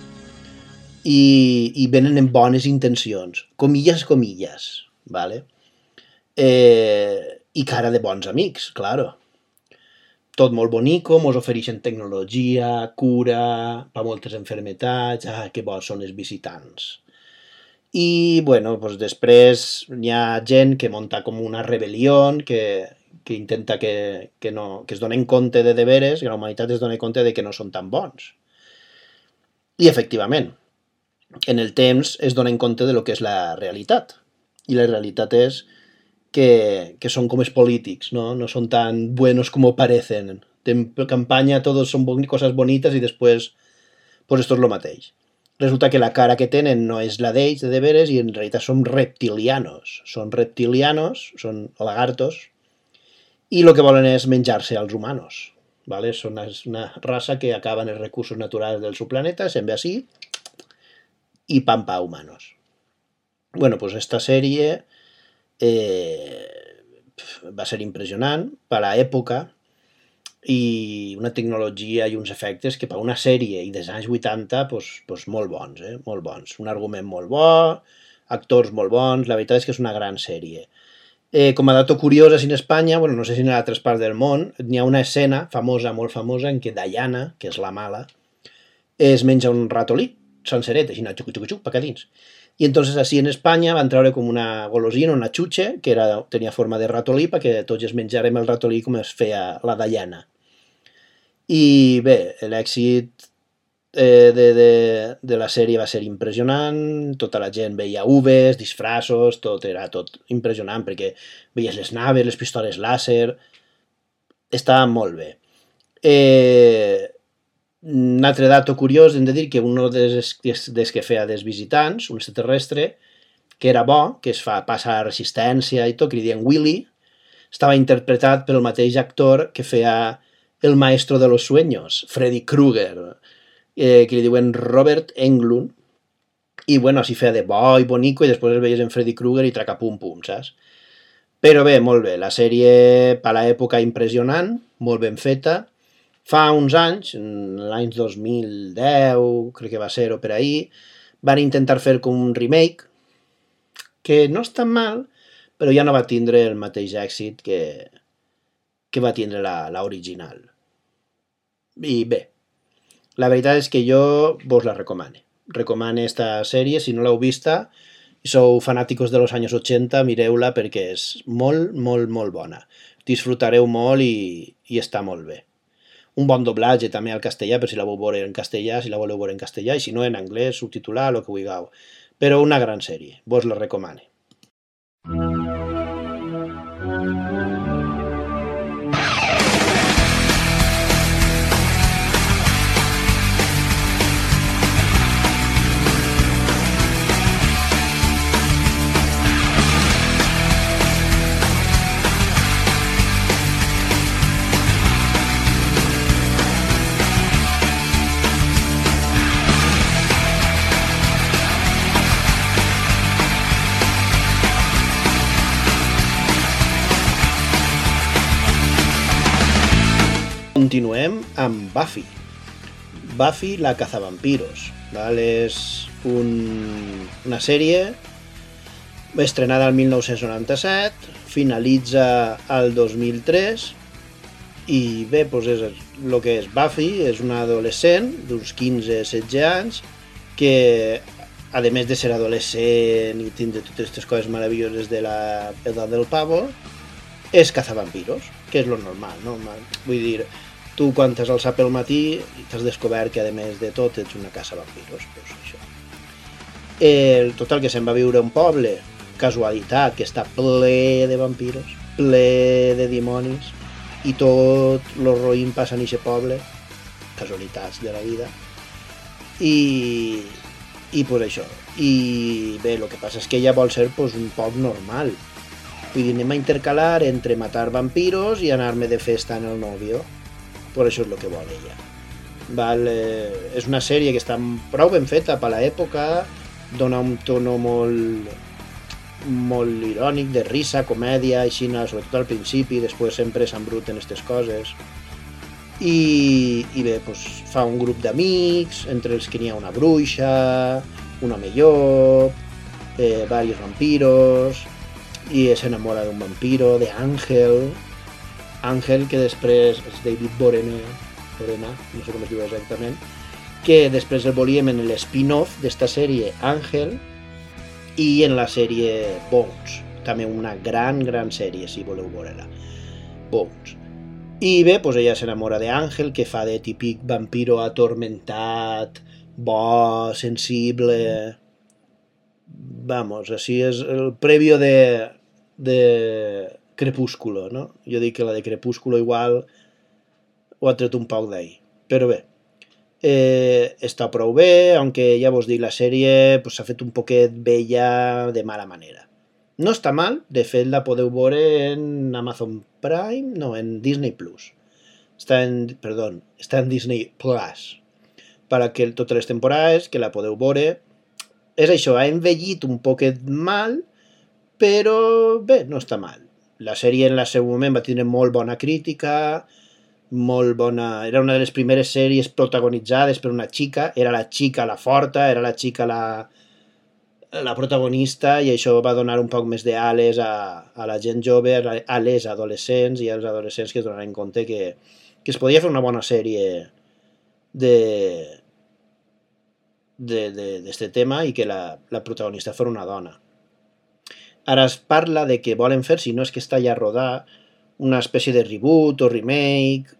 I, i venen amb bones intencions, comillas, comillas, ¿vale? Eh, I cara de bons amics, claro tot molt bonico, mos ofereixen tecnologia, cura, per moltes enfermetats, ah, que bons són els visitants. I, bueno, doncs després hi ha gent que munta com una rebel·lió, que, que intenta que, que, no, que es donen compte de deberes, que la humanitat es doni compte de que no són tan bons. I, efectivament, en el temps es donen compte de lo que és la realitat. I la realitat és que, que son como es polítics, ¿no? No son tan buenos como parecen. En campaña todos son boni- cosas bonitas y después, pues esto es lo mateix. resulta que la cara que tenen no és la d'ells de deberes i en realitat són reptilianos. Són reptilianos, són lagartos, i el que volen és menjar-se als humanos. ¿vale? Són una, una raça que acaben els recursos naturals del seu planeta, se'n ve així, i pampa humanos. Bueno, pues esta sèrie eh, va ser impressionant per a l'època i una tecnologia i uns efectes que per una sèrie i des anys 80 pues, pues molt bons, eh? molt bons. Un argument molt bo, actors molt bons, la veritat és que és una gran sèrie. Eh, com a dato curiós, així en Espanya, bueno, no sé si en altres parts del món, n'hi ha una escena famosa, molt famosa, en què Diana, que és la mala, es menja un ratolí, senceret, així, xuc, xuc, xuc, per dins. I entonces així en Espanya van treure com una golosina, una xutxa, que era, tenia forma de ratolí, perquè tots es menjarem el ratolí com es feia la Diana. I bé, l'èxit eh, de, de, de la sèrie va ser impressionant, tota la gent veia uves, disfraços, tot era tot impressionant, perquè veies les naves, les pistoles làser, estava molt bé. Eh, un altre dato curiós, hem de dir que un dels, des que feia dels visitants, un extraterrestre, que era bo, que es fa passar resistència i tot, que li diuen Willy, estava interpretat pel mateix actor que feia el maestro de los sueños, Freddy Krueger, eh, que li diuen Robert Englund, i bueno, així feia de bo i bonico i després el veies en Freddy Krueger i traca pum pum, saps? Però bé, molt bé, la sèrie per l'època impressionant, molt ben feta, fa uns anys, en l'any 2010, crec que va ser o per ahir, van intentar fer com un remake, que no tan mal, però ja no va tindre el mateix èxit que, que va tindre la, la original. I bé, la veritat és que jo vos la recomane. Recomane esta sèrie, si no l'heu vista, i sou fanàticos de los anys 80, mireu-la perquè és molt, molt, molt bona. Disfrutareu molt i, i està molt bé. Un bon doblatge també al castellà, per si la voleu veure en castellà, si la voleu veure en castellà, i si no en anglès, subtitular, el que vulgueu. Però una gran sèrie, vos la recomane. Continuem amb Buffy. Buffy la cazavampiros. Val? És un, una sèrie estrenada el 1997, finalitza el 2003 i bé, doncs és el que és Buffy, és una adolescent d'uns 15-16 anys que a més de ser adolescent i tindre totes aquestes coses meravelloses de la edat del pavo, és cazavampiros, que és lo normal, no? Vull dir, tu quan t'has alçat pel matí t'has descobert que a més de tot ets una casa vampiros, doncs això. El total que se'n va viure un poble, casualitat, que està ple de vampiros, ple de dimonis, i tot lo roïn passa en aquest poble, casualitats de la vida, i, i pues això. I bé, el que passa és que ella vol ser pues, un poc normal. Vull dir, anem a intercalar entre matar vampiros i anar-me de festa en el novio. Per això és el que vol ella. Val, eh, és una sèrie que està prou ben feta per l'època, dona un tono molt molt irònic, de risa, comèdia, així, sobretot al principi, després sempre s'embruten aquestes coses. I, i bé, doncs, fa un grup d'amics, entre els que n'hi ha una bruixa, un home llop, eh, varios vampiros, i s'enamora d'un vampiro, de Ángel, que després és David Borena, Borena, no sé com es diu exactament, que després el volíem en l'spin-off d'esta sèrie Ángel i en la sèrie Bones, també una gran, gran sèrie, si voleu veure-la. Bones. I bé, doncs ella s'enamora d'Àngel, que fa de típic vampiro atormentat, bo, sensible... Vamos, així és el previo de, de Crepúsculo, no? Jo dic que la de Crepúsculo igual ho ha tret un poc d'ahir. Però bé, Eh, està prou bé, aunque ja vos dic, la sèrie pues, s'ha fet un poquet vella de mala manera. No està mal, de fet la podeu veure en Amazon Prime, no, en Disney Plus. Està en, perdó, està en Disney Plus. Per que totes les temporades, que la podeu veure. És això, ha envellit un poquet mal, però bé, no està mal. La sèrie en el seu moment va tenir molt bona crítica, molt bona... Era una de les primeres sèries protagonitzades per una xica, era la xica la forta, era la xica la, la protagonista i això va donar un poc més d'ales a, a la gent jove, a les adolescents i als adolescents que es donaran compte que, que es podia fer una bona sèrie de d'aquest tema i que la, la protagonista fos una dona. Ara es parla de que volen fer, si no és que està ja rodar, una espècie de reboot o remake,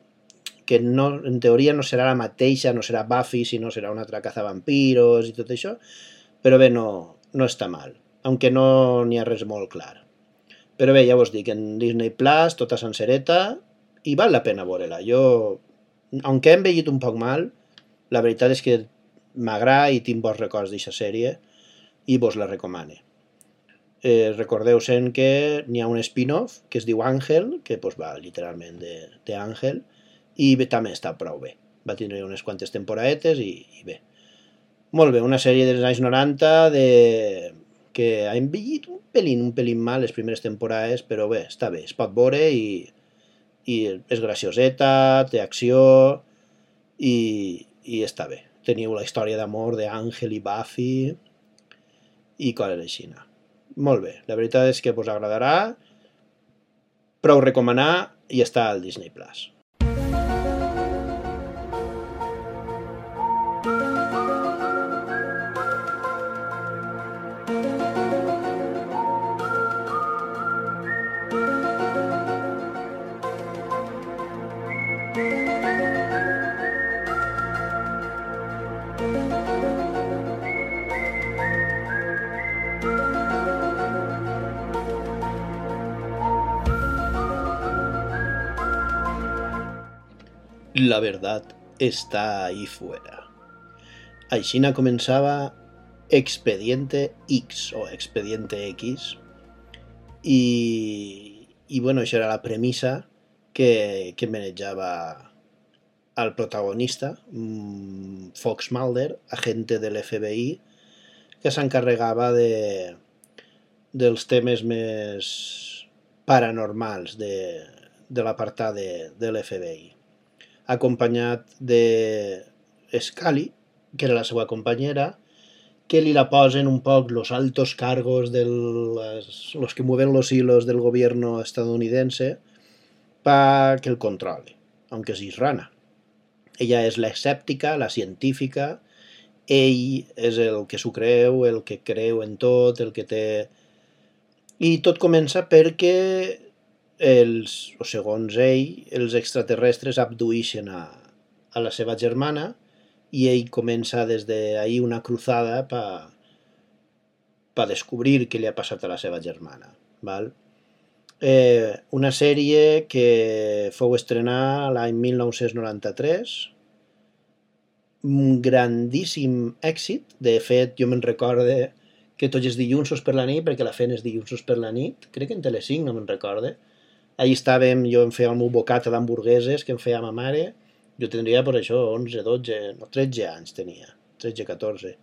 que no, en teoria no serà la mateixa, no serà Buffy, sinó serà una altra cazavampiros i tot això, però bé, no, no està mal, aunque no n'hi ha res molt clar. Però bé, ja vos dic, en Disney Plus, tota sencereta, i val la pena veure-la. Jo, aunque he envellit un poc mal, la veritat és que m'agrada i tinc bons records d'aquesta sèrie i vos la recomane. Eh, recordeu-se'n que n'hi ha un spin-off que es diu Àngel, que pues, va literalment de, de Àngel, i bé, també està prou bé. Va tindre unes quantes temporadetes i, i bé. Molt bé, una sèrie dels anys 90 de... que ha envellit un pelín, un pelín mal les primeres temporades, però bé, està bé, es pot veure i, i és gracioseta, té acció i, i està bé. Teniu la història d'amor d'Àngel i Buffy i coses així. Molt bé, la veritat és que vos agradarà, prou recomanar i està al Disney Plus. La verdad está ahí fuera. Aixina començava Expediente X o Expediente X i bueno, això era la premissa que, que el protagonista, mm, Fox Mulder, agente de l'FBI, que s'encarregava de, dels temes més paranormals de, de l'apartat de, de acompanyat de Scully, que era la seva companyera, que li la posen un poc los altos cargos de los que mueven los hilos del gobierno estadounidense para que el controle, aunque es rana. Ella és la escèptica, la científica, ell és el que s'ho creu, el que creu en tot, el que té... I tot comença perquè els, o segons ell, els extraterrestres abduïxen a, a la seva germana i ell comença des d'ahir una cruzada per pa descobrir què li ha passat a la seva germana. Val? Eh, una sèrie que fou estrenar l'any 1993, un grandíssim èxit, de fet jo me'n recorde que tots els dilluns per la nit, perquè la feien els dilluns per la nit, crec que en Telecinc, no me'n recorde, Allí estàvem, jo em feia el meu bocata d'hamburgueses que em feia ma mare, jo tindria per això 11, 12, no, 13 anys tenia, 13, 14.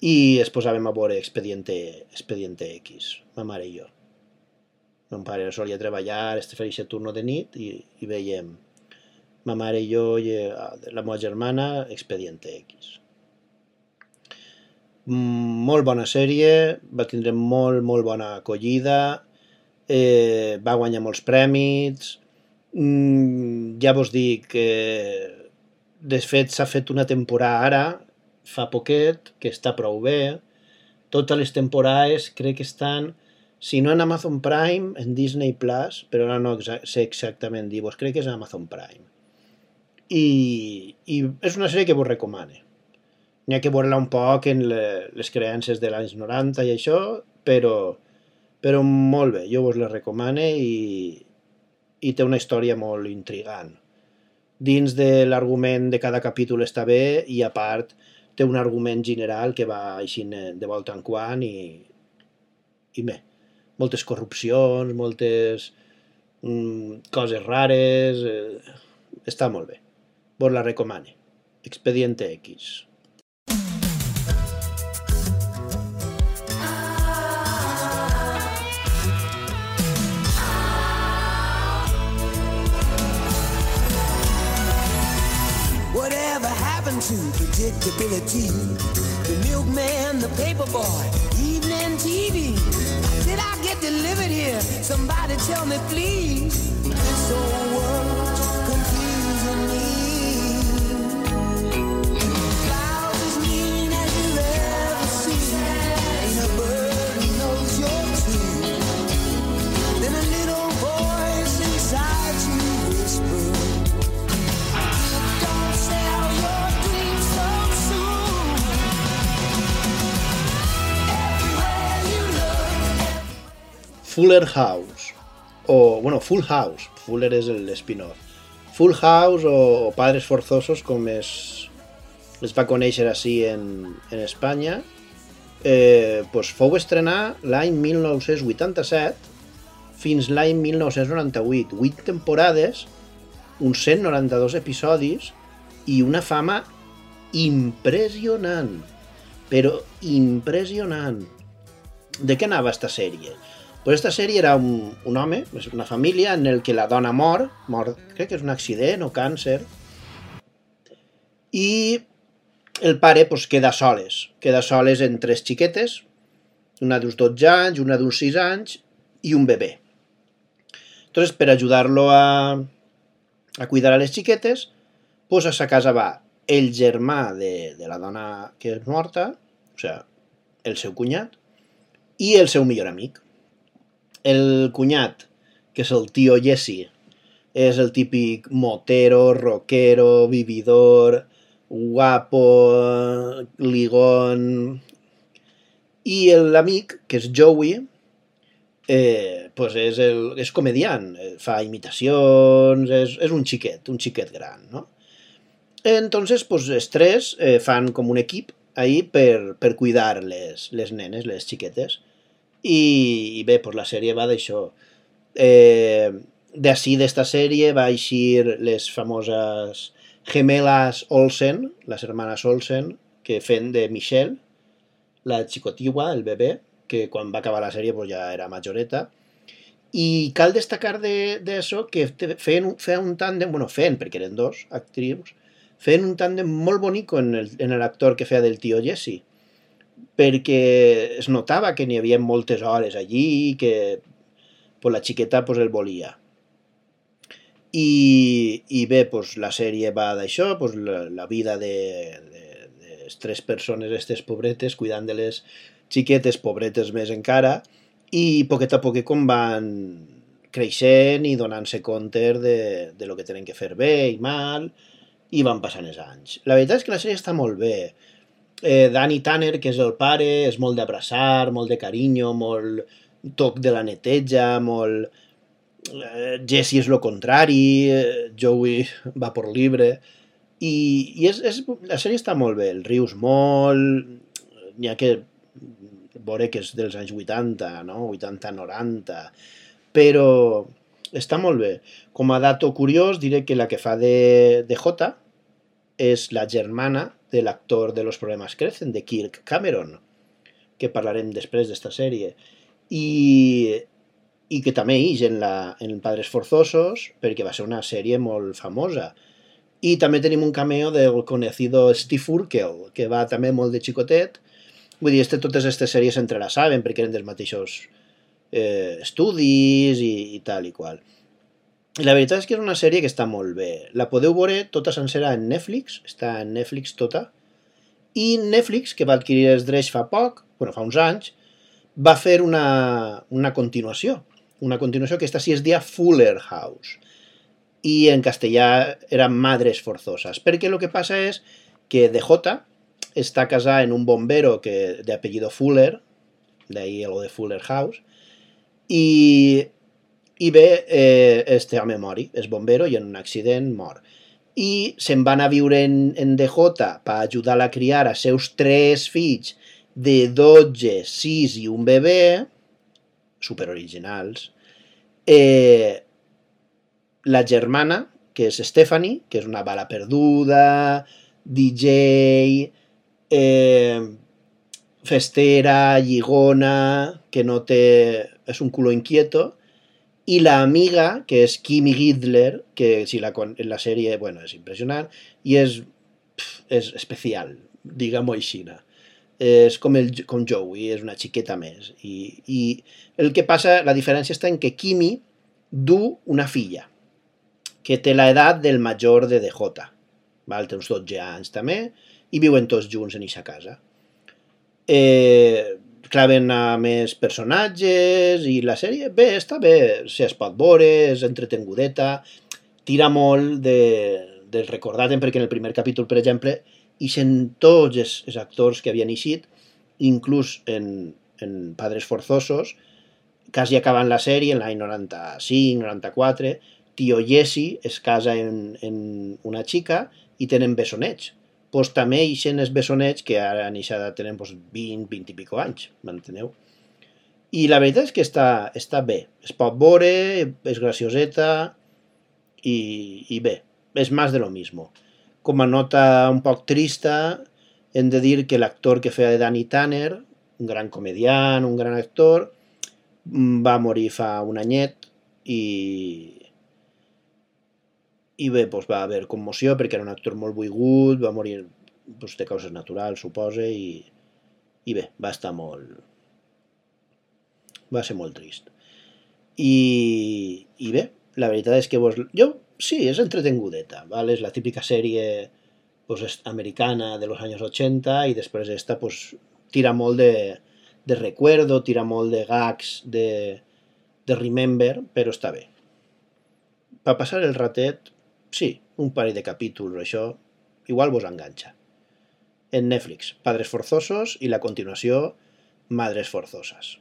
I es posàvem a veure Expediente, Expediente X, ma mare i jo. Mon pare solia treballar, este feia aquest turno de nit i, i veiem ma mare i jo i eh, la meva germana Expediente X. Molt bona sèrie, va tindre molt, molt bona acollida, eh, va guanyar molts prèmits, mm, ja vos dic que de fet s'ha fet una temporada ara, fa poquet, que està prou bé, totes les temporades crec que estan, si no en Amazon Prime, en Disney Plus, però ara no exa sé exactament dir-vos, crec que és Amazon Prime. I, i és una sèrie que vos recomane. N'hi ha que veure-la un poc en le, les creences de l'anys 90 i això, però, però molt bé, jo vos la recomane i, i té una història molt intrigant. dins de l'argument de cada capítol està bé i a part té un argument general que va així de volta en quan i, i bé, moltes corrupcions, moltes mm, coses rares, eh, està molt bé. Vos la recomane. Expediente X. predictability? The milkman, the paperboy, evening TV. Did I get delivered here? Somebody tell me, please. This whole world's Fuller House, o, bueno, Full House, Fuller és spin-off. Full House o, o Padres Forzosos, com es, es va conèixer així en, en Espanya, eh, pues fou estrenar l'any 1987 fins l'any 1998. 8 temporades, uns 192 episodis i una fama impressionant, però impressionant. De què anava esta sèrie? Pues esta sèrie era un, un home, una família en el que la dona mor, mor, crec que és un accident o càncer, i el pare pues, queda soles, queda soles en tres xiquetes, una d'uns 12 anys, una d'uns 6 anys i un bebè. Entonces, per ajudar-lo a, a cuidar a les xiquetes, pues a sa casa va el germà de, de la dona que és morta, o sigui, el seu cunyat, i el seu millor amic. El cunyat, que és el tio Jesse, és el típic motero, rockero, vividor, guapo, ligón... I l'amic, que és Joey, eh, pues és, el, és comediant, eh, fa imitacions, és, és un xiquet, un xiquet gran, no? Entonces, pues, els tres eh, fan com un equip ahí per, per cuidar les, les nenes, les xiquetes. I, i bé, pues la sèrie va d'això. Eh, D'ací, d'esta sèrie, va eixir les famoses gemelas Olsen, les hermanes Olsen, que feien de Michelle, la xicotigua, el bebè, que quan va acabar la sèrie pues, ja era majoreta. I cal destacar d'això que te- feien, feien un tàndem, bueno, feien, perquè eren dos actrius, feien un tàndem molt bonic en l'actor que feia del tio Jesse, perquè es notava que n'hi havia moltes hores allí, que pues, la xiqueta pues, el volia. I, i bé, pues, la sèrie va d'això, pues, la, la vida de, de, de les tres persones, aquestes pobretes, cuidant de les xiquetes pobretes més encara, i poquet a poquet com van creixent i donant-se compte de, de lo que tenen que fer bé i mal, i van passant els anys. La veritat és que la sèrie està molt bé. Eh, Danny Tanner, que és el pare, és molt d'abraçar, molt de carinyo, molt toc de la neteja, molt... Eh, Jesse és lo contrari, eh, Joey va por libre, i, i és, és, la sèrie està molt bé, el rius molt, n'hi ha que veure que és dels anys 80, no? 80-90, però està molt bé. Com a dato curiós, diré que la que fa de, de J és la germana de l'actor de Los problemas crecen, de Kirk Cameron, que parlarem després d'esta sèrie. I, i que també ix en, la, en Padres Forzosos, perquè va ser una sèrie molt famosa. I també tenim un cameo del conocido Steve Urkel, que va també molt de xicotet. Vull dir, este, totes aquestes sèries s'entrelaçaven perquè eren dels mateixos eh, estudis i, i tal i qual. La veritat és que és una sèrie que està molt bé. La podeu veure tota sencera en Netflix, està en Netflix tota, i Netflix, que va adquirir els drets fa poc, bueno, fa uns anys, va fer una, una continuació. Una continuació que esta sí es dia Fuller House. I en castellà era Madres Forzosas. Perquè el que passa és que DJ està casada en un bombero que, de apellido Fuller, d'ahí lo de Fuller House, i, i bé, eh, este home mori, és bombero i en un accident mor. i se'n van a viure en, en DJ per ajudar-la a criar a seus tres fills de 12, 6 i un bebè, superoriginals. Eh, la germana, que és Stephanie, que és una bala perduda, DJ, eh, festera, lligona, que no té... és un culo inquieto, i la amiga, que és Kimi Giddler, que si la, en la sèrie, bueno, és impressionant, i és, pf, és especial, digue-m'ho així. És com, el, com Joey, és una xiqueta més. I, I el que passa, la diferència està en que Kimi du una filla, que té l'edat del major de DJ, val? té uns 12 anys també, i viuen tots junts en eixa casa. Eh, claven a més personatges i la sèrie, bé, està bé, si es pot veure, és entretengudeta, tira molt de, del recordat, perquè en el primer capítol, per exemple, ixen tots els, els actors que havien eixit, inclús en, en Padres Forzosos, quasi acabant la sèrie, en l'any 95, 94, tio Jesse es casa en, en una xica i tenen besonets. Pues també ixen els besonets que ara en eixa edat tenen pues, 20, 20 i pico anys, m'enteneu? I la veritat és que està, està bé. Es pot veure, és gracioseta i, i bé, és més de lo mismo. Com a nota un poc trista, hem de dir que l'actor que feia de Danny Tanner, un gran comediant, un gran actor, va morir fa un anyet i, i bé, doncs va haver commoció perquè era un actor molt boigut, va morir doncs, de causes naturals, suposa, i, i bé, va estar molt... va ser molt trist. I, i bé, la veritat és que vos, jo, sí, és entretengudeta, ¿vale? és la típica sèrie pues, es- americana de los años 80 i després esta pues, tira molt de, de recuerdo, tira molt de gags, de, de remember, però està bé. Per passar el ratet, sí, un parell de capítols, això, igual vos enganxa. En Netflix, Padres Forzosos i la continuació, Madres Forzosas.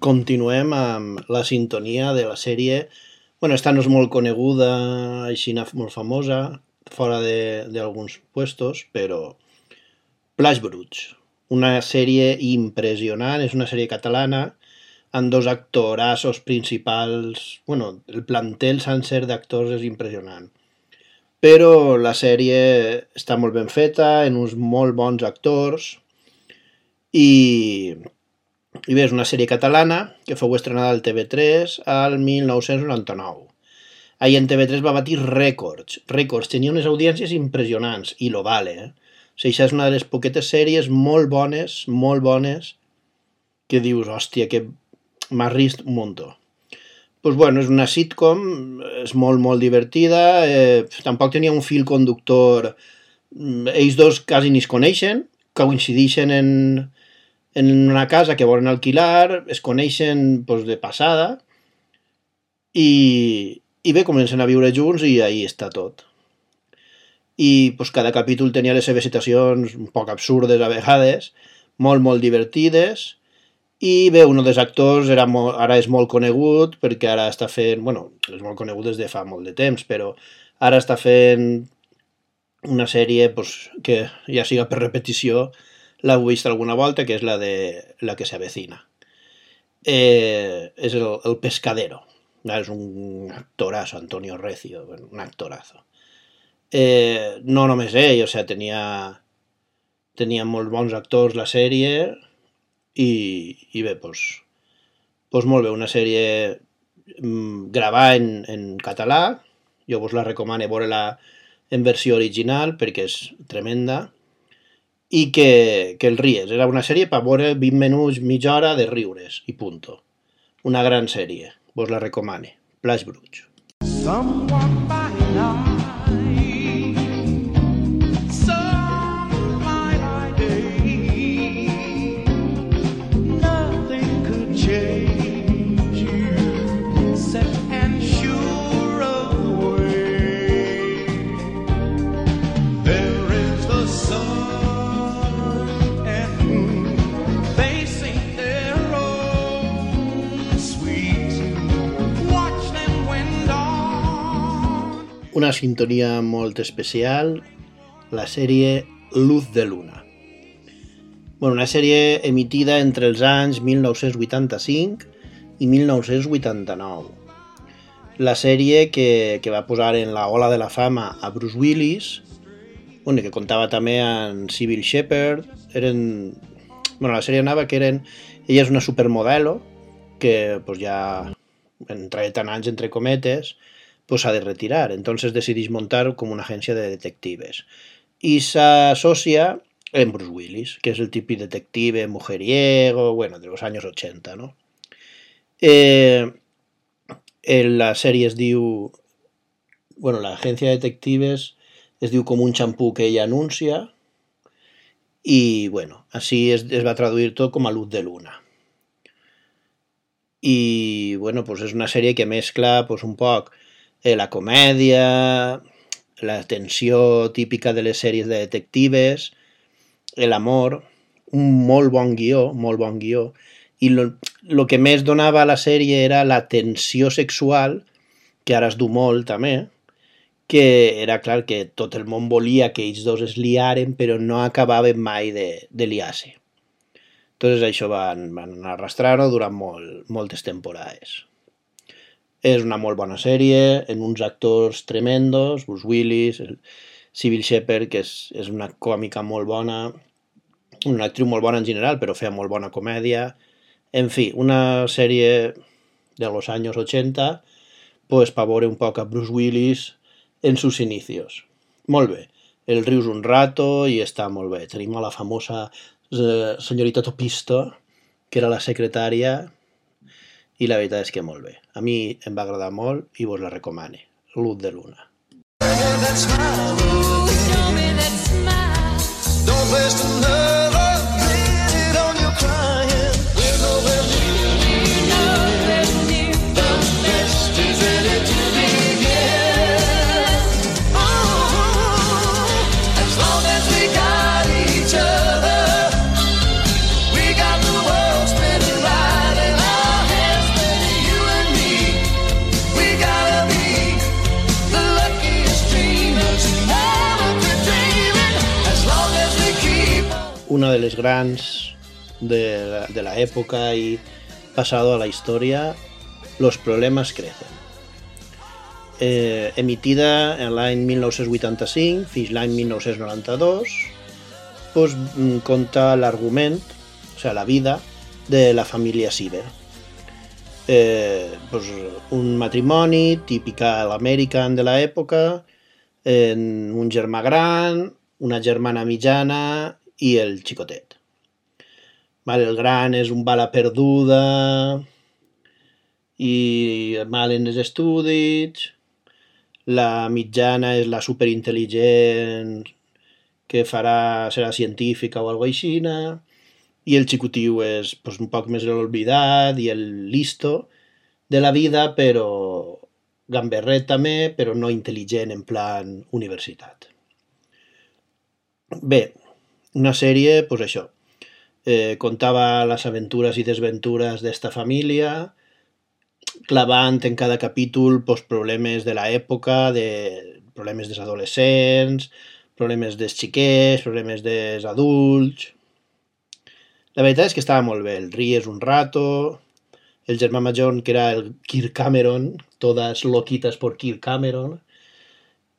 Continuem amb la sintonia de la sèrie... bueno, esta no és molt coneguda, així molt famosa, fora d'alguns puestos, però Plage Bruts, una sèrie impressionant, és una sèrie catalana amb dos actorassos principals, bueno, el plantel sencer d'actors és impressionant. Però la sèrie està molt ben feta, en uns molt bons actors, i, i bé, és una sèrie catalana que fou estrenada al TV3 al 1999. Ahir en TV3 va batir rècords, rècords, tenia unes audiències impressionants, i lo vale, eh? O sigui, això és una de les poquetes sèries molt bones, molt bones, que dius, hòstia, que m'ha rist un muntó. pues bueno, és una sitcom, és molt, molt divertida, eh, tampoc tenia un fil conductor, mm, ells dos quasi ni es coneixen, coincideixen en, en una casa que volen alquilar, es coneixen pues, de passada, i, i bé, comencen a viure junts i ahí està tot. I pues, cada capítol tenia les seves situacions un poc absurdes a vegades, molt, molt divertides, i bé, un dels actors era molt, ara és molt conegut perquè ara està fent, bueno, és molt conegut des de fa molt de temps, però ara està fent una sèrie pues, que ja siga per repetició, l'heu vist alguna volta, que és la de la que s'avecina. Eh, és el, el pescadero. És un actorazo, Antonio Recio, un actorazo. Eh, no només ell, o sigui, tenia, tenia molt bons actors la sèrie i, i bé, doncs, doncs molt una sèrie mm, gravada en, en català, jo vos la recomano veure-la en versió original perquè és tremenda i que, que el ries. Era una sèrie per veure 20 minuts, mitja hora de riures i punto. Una gran sèrie, vos la recomane. Plage Bruig. Someone by night, una sintonia molt especial, la sèrie Luz de Luna. Bueno, una sèrie emitida entre els anys 1985 i 1989. La sèrie que, que va posar en la ola de la fama a Bruce Willis, bueno, que comptava també amb Sybil Shepherd, eren... Bueno, la sèrie anava que eren... Ella és una supermodelo que pues, ja entre tant anys entre cometes pues s'ha de retirar. Entonces decideix montar com una agència de detectives. I s'associa en Bruce Willis, que és el típic detective mujeriego, bueno, de los años 80, ¿no? Eh, en la sèrie es diu... Bueno, l'agència de detectives es diu com un xampú que ella anuncia i, bueno, així es, es va traduir tot com a luz de luna. I, bueno, pues és una sèrie que mescla pues, un poc eh, la comèdia, la tensió típica de les sèries de detectives, l'amor, un molt bon guió, molt bon guió, i el que més donava a la sèrie era la tensió sexual, que ara es du molt també, que era clar que tot el món volia que ells dos es liaren, però no acabaven mai de, de liar-se. Entonces això van, van arrastrar-ho durant molt, moltes temporades. És una molt bona sèrie, en uns actors tremendos, Bruce Willis, Sybil Shepherd, que és, és una còmica molt bona, una actriu molt bona en general, però feia molt bona comèdia. En fi, una sèrie de los años 80, pues pa veure un poc a Bruce Willis en sus inicios. Molt bé, el rius un rato i està molt bé. Tenim a la famosa eh, senyorita Topisto, que era la secretària, i la veritat és que molt bé. A mi em va agradar molt i vos la recomane. Luz de luna. Don't waste another minute una de les grans de de la época y pasado a la historia, Los problemas crecen. Eh, emitida en l'any 1985 fins l'any 1992, pues, mm, conta l'argument, o sea, la vida de la família Sieber. Eh, pues, un matrimoni típica a l'American de l'època, en un germà gran, una germana mitjana i el xicotet. Vale, el gran és un bala perduda i mal en els estudis, la mitjana és la superintel·ligent que farà, serà científica o alguna aixina, i el xicotiu és pues, un poc més l'olvidat i el listo de la vida, però gamberret també, però no intel·ligent en plan universitat. Bé, una sèrie, pues això, eh, contava les aventures i desventures d'esta família, clavant en cada capítol pues, problemes de l'època, de problemes dels adolescents, problemes dels xiquets, problemes dels adults... La veritat és que estava molt bé, el ries un rato, el germà major, que era el Kirk Cameron, todas loquitas por Kirk Cameron,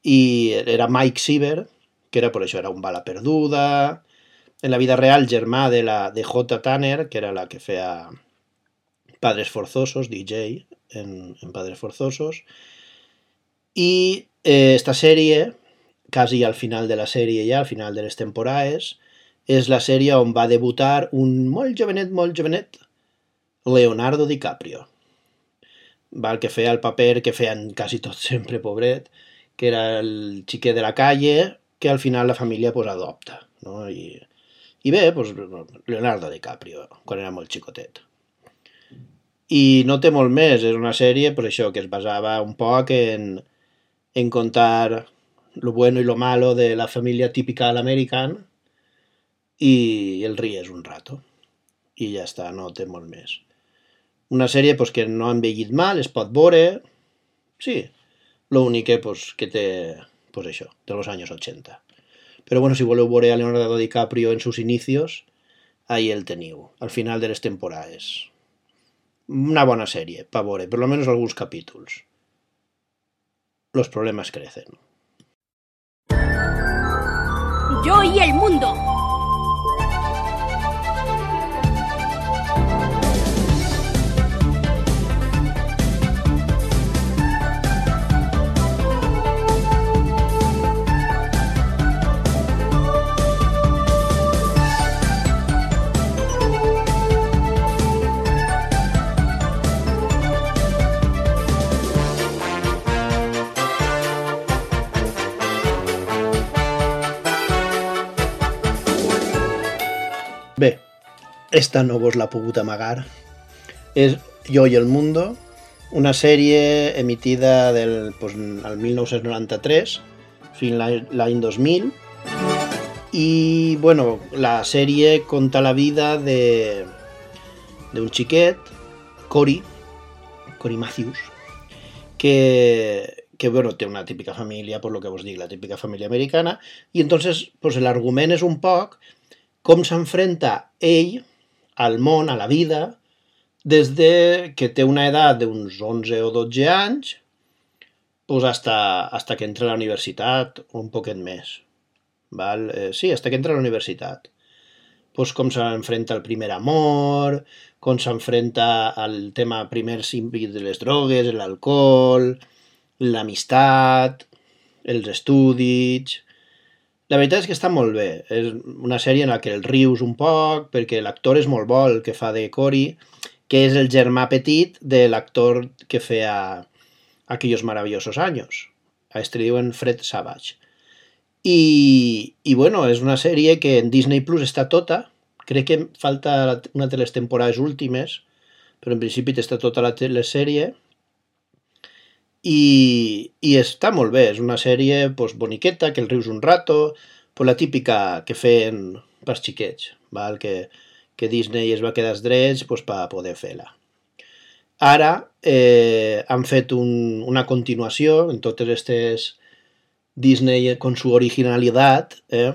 i era Mike Siever, que era per això, era un bala perduda, en la vida real germà de la de J. Tanner, que era la que feia Padres Forzosos, DJ en, en Padres Forzosos, i eh, esta sèrie, quasi al final de la sèrie ja, al final de les temporades, és la sèrie on va debutar un molt jovenet, molt jovenet, Leonardo DiCaprio. Val, que feia el paper que feien quasi tots sempre, pobret, que era el xiquet de la calle, que al final la família pues, adopta. No? I, I bé, pues, Leonardo DiCaprio, quan era molt xicotet. I no té molt més, és una sèrie per això que es basava un poc en, en contar lo bueno y lo malo de la família típica a l'American i el ries un rato. I ja està, no té molt més. Una sèrie pues, que no ha envellit mal, es pot veure, sí, Lo únic que, pues, que té, pues això, de los años 80. Però bueno, si veure a Leonardo DiCaprio en sus inicios, ahí el teniu, al final de les temporades. Una bona sèrie, pa veure, per lo menos alguns capítols. Los problemas crecen. Yo y el mundo. Esta no vos l'ha pogut amagar. És Jo i el Mundo, una sèrie emitida del, pues, al 1993 fins l'any l'any 2000 i bueno, la sèrie conta la vida de d'un xiquet, Cory, Cory Matthews, que, que bueno, té una típica família, por lo que vos dic, la típica família americana, i entonces pues, l'argument és un poc com s'enfrenta ell al món, a la vida, des de que té una edat d'uns 11 o 12 anys pues hasta, hasta que entra a la universitat, o un poquet més. Val? Eh, sí, hasta que entra a la universitat. Pues com s'enfrenta al primer amor, com s'enfrenta al tema primer símbol de les drogues, l'alcohol, l'amistat, els estudis... La veritat és que està molt bé. És una sèrie en la que el rius un poc, perquè l'actor és molt bo, el que fa de Cory, que és el germà petit de l'actor que feia Aquellos maravillosos años. A este li diuen Fred Savage. I, I bueno, és una sèrie que en Disney Plus està tota. Crec que falta una de les temporades últimes, però en principi està tota la telesèrie. I, i està molt bé, és una sèrie pues, boniqueta, que el rius un rato, pues, la típica que feien pels xiquets, val? Que, que Disney es va quedar els drets pues, per poder fer-la. Ara eh, han fet un, una continuació en totes aquestes Disney con su originalitat, eh,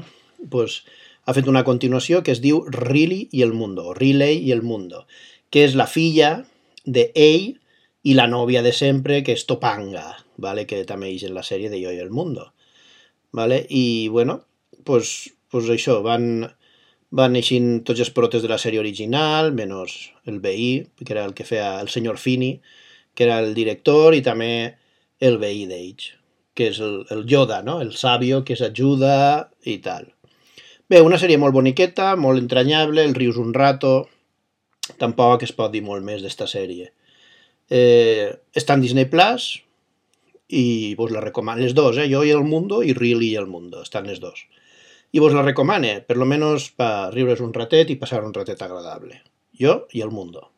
pues, ha fet una continuació que es diu Riley i el Mundo, Riley i el Mundo, que és la filla de ell i la nòvia de sempre, que és Topanga, ¿vale? que també és en la sèrie de Jo i el Mundo. ¿vale? I, bueno, pues, pues això, van, van eixint tots els protes de la sèrie original, menys el veí, que era el que feia el senyor Fini, que era el director, i també el veí d'ells, que és el, el Yoda, no? el sàvio que s'ajuda i tal. Bé, una sèrie molt boniqueta, molt entranyable, el rius un rato, tampoc es pot dir molt més d'esta sèrie. Eh, està en Disney Plus i vos la recomano, les dos, eh? Jo i el Mundo i Really i el Mundo, estan les dos. I vos la recomane, per lo menos per riure's un ratet i passar un ratet agradable. Jo i el Mundo.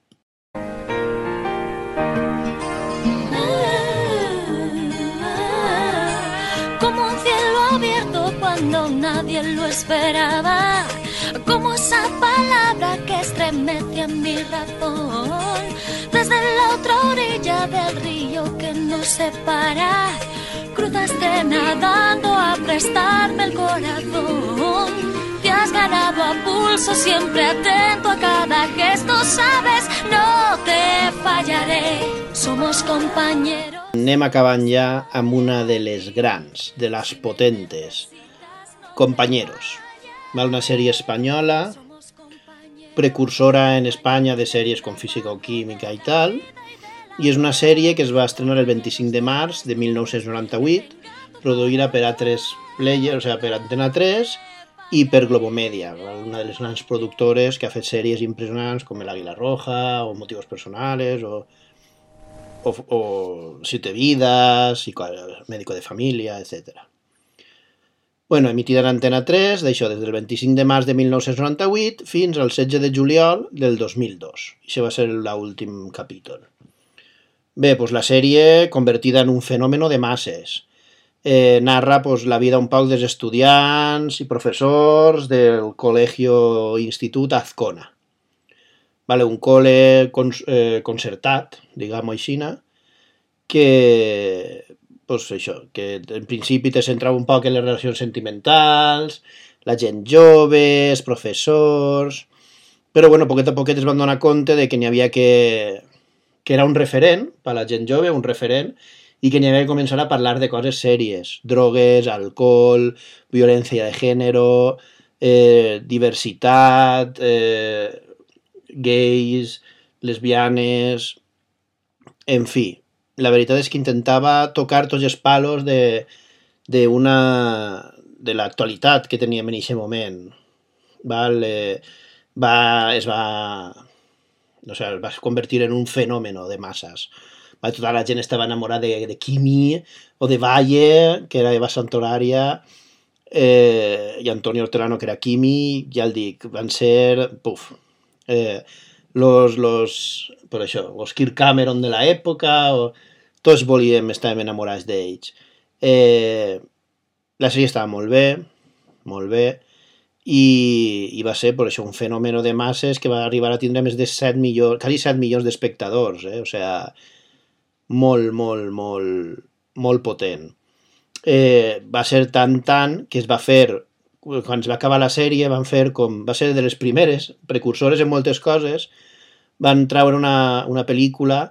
Como un cielo abierto cuando nadie lo esperaba. Como esa palabra estremece a mi razón. Desde la otra orilla del río que nos separa. Cruzaste nadando a prestarme el corazón. Te has ganado a pulso, siempre atento a cada gesto. Sabes, no te fallaré. Somos compañeros. Anem acabant ja amb una de les grans, de les potentes, Compañeros. Val? Una sèrie espanyola, precursora en Espanya de sèries com Física o Química i tal, i és una sèrie que es va estrenar el 25 de març de 1998, produïda per A3 Player, o sigui, per Antena 3 i per Globomedia, una de les grans productores que ha fet sèries impressionants com El Águila Roja o Motivos Personales o, o, Siete Vidas, psico- Médico de Familia, etc. Bueno, emitida en Antena 3, d'això, des del 25 de març de 1998 fins al 16 de juliol del 2002. Això va ser l'últim capítol. Bé, doncs la sèrie convertida en un fenomen de masses. Eh, narra pues, la vida un poc dels estudiants i professors del Col·legio Institut Azcona. Vale, un col·le eh, concertat, diguem-ho així, que pues això, que en principi te centrava un poc en les relacions sentimentals, la gent jove, els professors... Però, bueno, poquet a poquet es van donar compte de que n'hi havia que... que era un referent per la gent jove, un referent, i que n'hi havia que començar a parlar de coses sèries. Drogues, alcohol, violència de gènere, eh, diversitat, eh, lesbianes... En fi, la veritat és que intentava tocar tots els palos de, de una de l'actualitat que teníem en aquest moment. Val? Eh, va, es va no sé, es va convertir en un fenómeno de masses. Va, tota la gent estava enamorada de, de Kimi o de Valle, que era Eva Santorària, eh, i Antonio Hortelano, que era Kimi, ja el dic, van ser... Puf, eh, los, los, per això, los Kirk Cameron de l'època, o, tots volíem, estàvem enamorats d'ells. Eh, la sèrie estava molt bé, molt bé, i, i va ser per això un fenomen de masses que va arribar a tindre més de 7 milions, quasi 7 milions d'espectadors, eh? o sigui, molt, molt, molt, molt potent. Eh, va ser tan, tan, que es va fer, quan es va acabar la sèrie, van fer com, va ser de les primeres, precursores en moltes coses, van treure una, una pel·lícula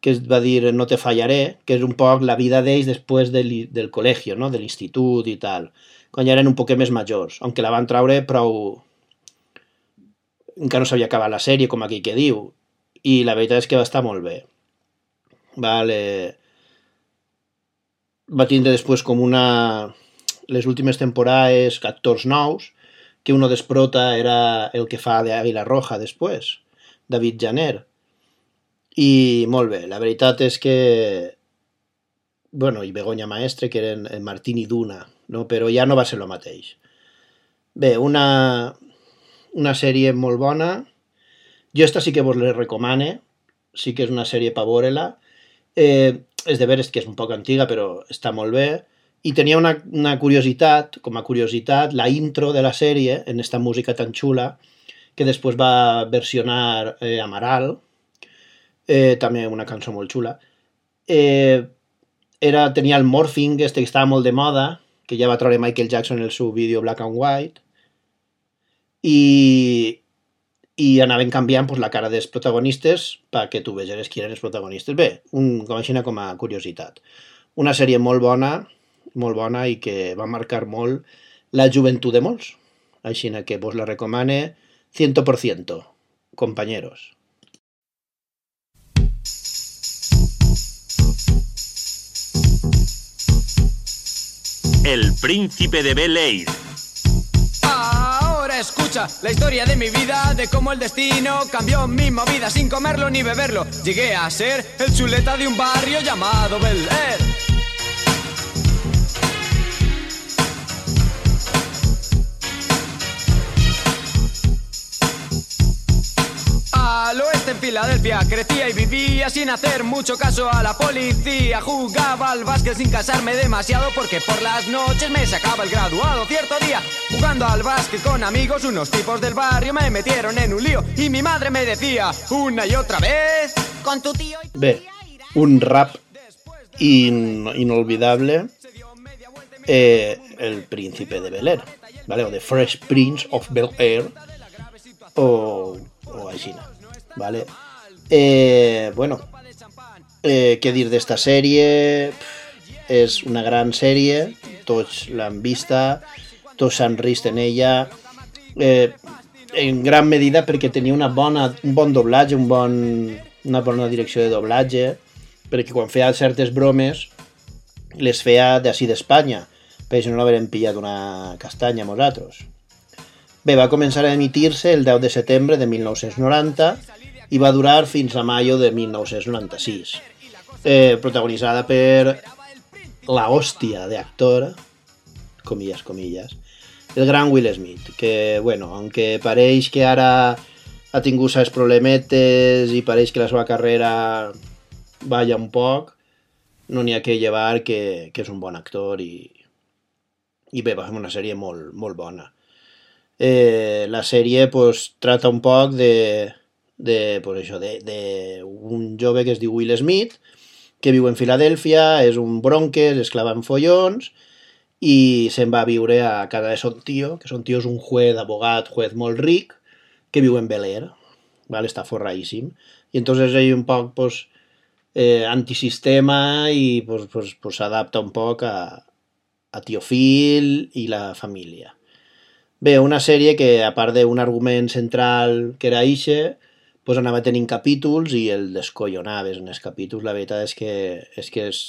que es va dir No te fallaré, que és un poc la vida d'ells després del, del col·legi, no? de l'institut i tal, quan ja eren un poquet més majors, aunque la van treure prou... encara no s'havia acabat la sèrie, com aquí que diu, i la veritat és que va estar molt bé. Vale. Va tindre després com una... les últimes temporades actors nous, que uno desprota era el que fa de Águila Roja després, David Janer. I molt bé, la veritat és que bueno, i Begoña Maestre, que eren en Martín i Duna, no? però ja no va ser el mateix. Bé, una, una sèrie molt bona. Jo esta sí que vos la recomane, sí que és una sèrie per veure-la. Eh, és de veres que és un poc antiga, però està molt bé. I tenia una, una curiositat, com a curiositat, la intro de la sèrie, en esta música tan xula, que després va versionar eh, Amaral, eh, també una cançó molt xula. Eh, era, tenia el morphing, este que estava molt de moda, que ja va treure Michael Jackson en el seu vídeo Black and White, i, i anaven canviant pues, la cara dels protagonistes perquè tu vegeres qui eren els protagonistes. Bé, un, com així com a curiositat. Una sèrie molt bona, molt bona i que va marcar molt la joventut de molts. Així que vos la recomane 100%, compañeros. El príncipe de Bel Air. Ahora escucha la historia de mi vida, de cómo el destino cambió mi movida sin comerlo ni beberlo. Llegué a ser el chuleta de un barrio llamado Bel Air. Filadelfia crecía y vivía sin hacer mucho caso a la policía. Jugaba al básquet sin casarme demasiado porque por las noches me sacaba el graduado. Cierto día, jugando al básquet con amigos, unos tipos del barrio me metieron en un lío y mi madre me decía una y otra vez con tu tío. y irás un rap in, inolvidable, eh, El príncipe de Bel Air, ¿vale? o The Fresh Prince of Bel Air, o, o així, ¿vale? Eh, bueno, eh, què dir d'esta sèrie? És una gran sèrie, tots l'han vista, tots s'han rist en ella, eh, en gran medida perquè tenia una bona, un bon doblatge, un bon, una bona direcció de doblatge, perquè quan feia certes bromes les feia d'ací d'Espanya, perquè si no l'haurem pillat una castanya nosaltres. Bé, va començar a emitir-se el 10 de setembre de 1990 i va durar fins a maio de 1996. Eh, protagonitzada per la hòstia de actor, comillas, comillas, el gran Will Smith, que, bueno, aunque pareix que ara ha tingut certs problemetes i pareix que la seva carrera vaya un poc, no n'hi ha que llevar que, que és un bon actor i, i bé, va fer una sèrie molt, molt bona. Eh, la sèrie pues, trata un poc de, de, pues això, de, de un jove que es diu Will Smith, que viu en Filadèlfia, és un bronques, es clava en follons i se'n va a viure a casa de son tio, que son tio és un juez, abogat, juez molt ric, que viu en Bel Air, ¿vale? està forradíssim. I entonces ell un poc pues, eh, antisistema i pues, pues, pues, s'adapta un poc a, a Tio Phil i la família. Bé, una sèrie que, a part d'un argument central que era ixe, pues anava tenint capítols i el descollonaves en els capítols. La veritat és que és, que es,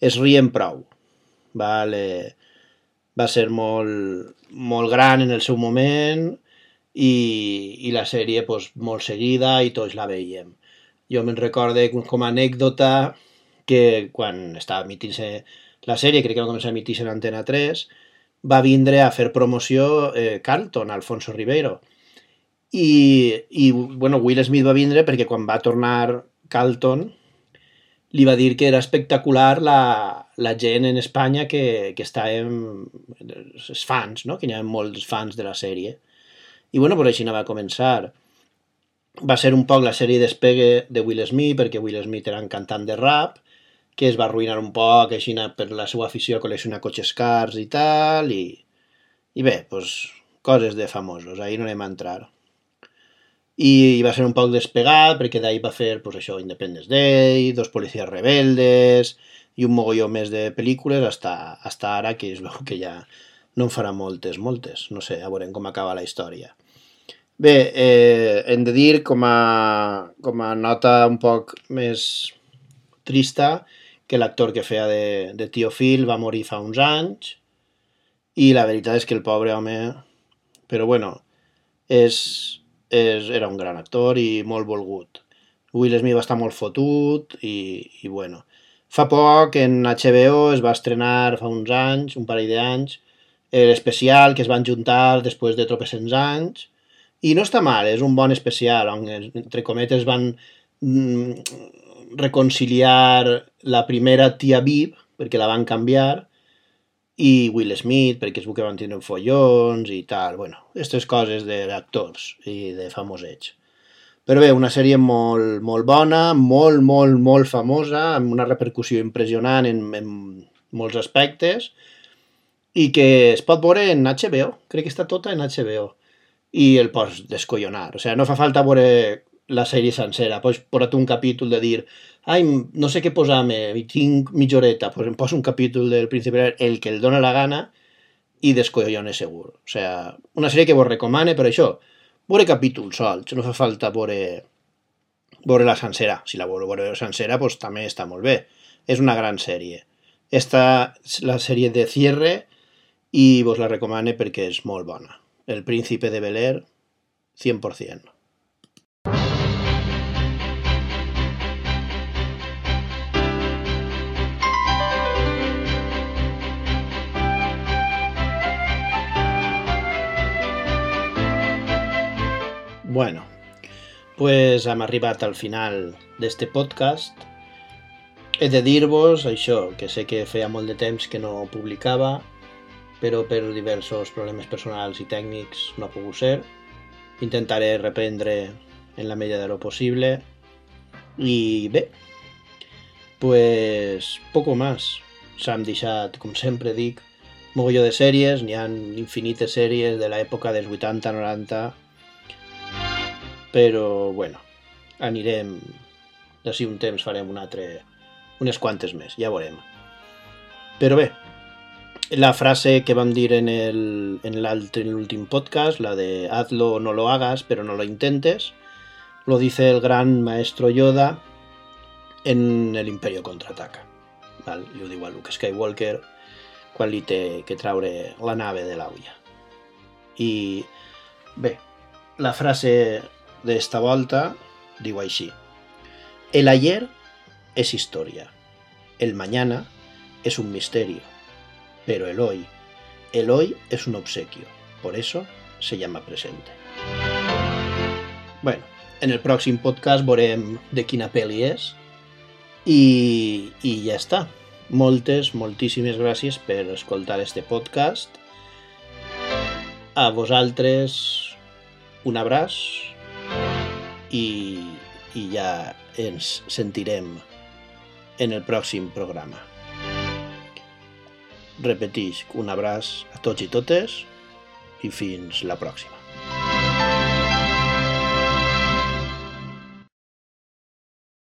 es rien prou. Vale? Va ser molt, molt gran en el seu moment i, i la sèrie pues, molt seguida i tots la veiem. Jo me'n recorde com a anècdota que quan estava emitint-se la sèrie, crec que va començar a emitir-se en Antena 3, va vindre a fer promoció eh, Carlton, Alfonso Ribeiro. I, I, bueno, Will Smith va vindre perquè quan va tornar Carlton li va dir que era espectacular la, la gent en Espanya que, que estàvem... els fans, no? que hi ha molts fans de la sèrie. I bueno, pues així no va començar. Va ser un poc la sèrie despegue de Will Smith, perquè Will Smith era un cantant de rap, que es va arruïnar un poc així per la seva afició a col·leccionar cotxes cars i tal, i, i bé, pues, coses de famosos, ahir no anem a entrar. I, i va ser un poc despegat, perquè d'ahir va fer pues, això, Independence Day, Dos policies rebeldes, i un mogolló més de pel·lícules, hasta, hasta ara, que es veu que ja no en farà moltes, moltes. No sé, a veurem com acaba la història. Bé, eh, hem de dir, com a, com a nota un poc més trista, que l'actor que feia de, de Tio Phil va morir fa uns anys i la veritat és que el pobre home... Però bueno, és, és, era un gran actor i molt volgut. Will Smith va estar molt fotut i, i bueno. Fa poc en HBO es va estrenar fa uns anys, un parell d'anys, l'especial que es van juntar després de tropecents anys i no està mal, és un bon especial on entre cometes van mm, reconciliar la primera tia Viv, perquè la van canviar, i Will Smith, perquè es veu que van tindre follons i tal, bueno, aquestes coses d'actors i de famosets. Però bé, una sèrie molt, molt bona, molt, molt, molt famosa, amb una repercussió impressionant en, en molts aspectes, i que es pot veure en HBO, crec que està tota en HBO, i el pots descollonar. O sigui, no fa falta veure la sèrie sencera, pots posar un capítol de dir ai, no sé què posar-me, tinc mitja horeta, pues em poso un capítol del Príncipe el que el dóna la gana i descollone segur. O sea, una sèrie que vos recomane per això. Veure capítols sols, no fa falta veure, veure la sencera. Si la voleu veure sencera, pues també està molt bé. És una gran sèrie. Esta la sèrie de cierre i vos la recomane perquè és molt. El Príncipe de Bel Air, 100%. Bueno, pues hem arribat al final d'este podcast. He de dir-vos això, que sé que feia molt de temps que no publicava, però per diversos problemes personals i tècnics no ha pogut ser. Intentaré reprendre en la medida de lo possible. I bé, pues poco más. S'han deixat, com sempre dic, mogolló de sèries, n'hi ha infinites sèries de l'època dels 80-90, però bueno, anirem d'ací un temps farem un altre unes quantes més, ja veurem però bé la frase que vam dir en l'últim podcast la de hazlo o no lo hagas pero no lo intentes lo dice el gran maestro Yoda en el Imperio contraataca val? i ho diu a Luke Skywalker quan li té que traure la nave de l'aulla i bé la frase de esta volta així. El ayer es historia, el mañana es un misterio, pero el hoy, el hoy es un obsequio, por eso se llama presente. Bueno, en el pròxim podcast veurem de quina pel·li és i, i ja està. Moltes, moltíssimes gràcies per escoltar este podcast. A vosaltres un abraç i, i ja ens sentirem en el pròxim programa. Repetisc un abraç a tots i totes i fins la pròxima.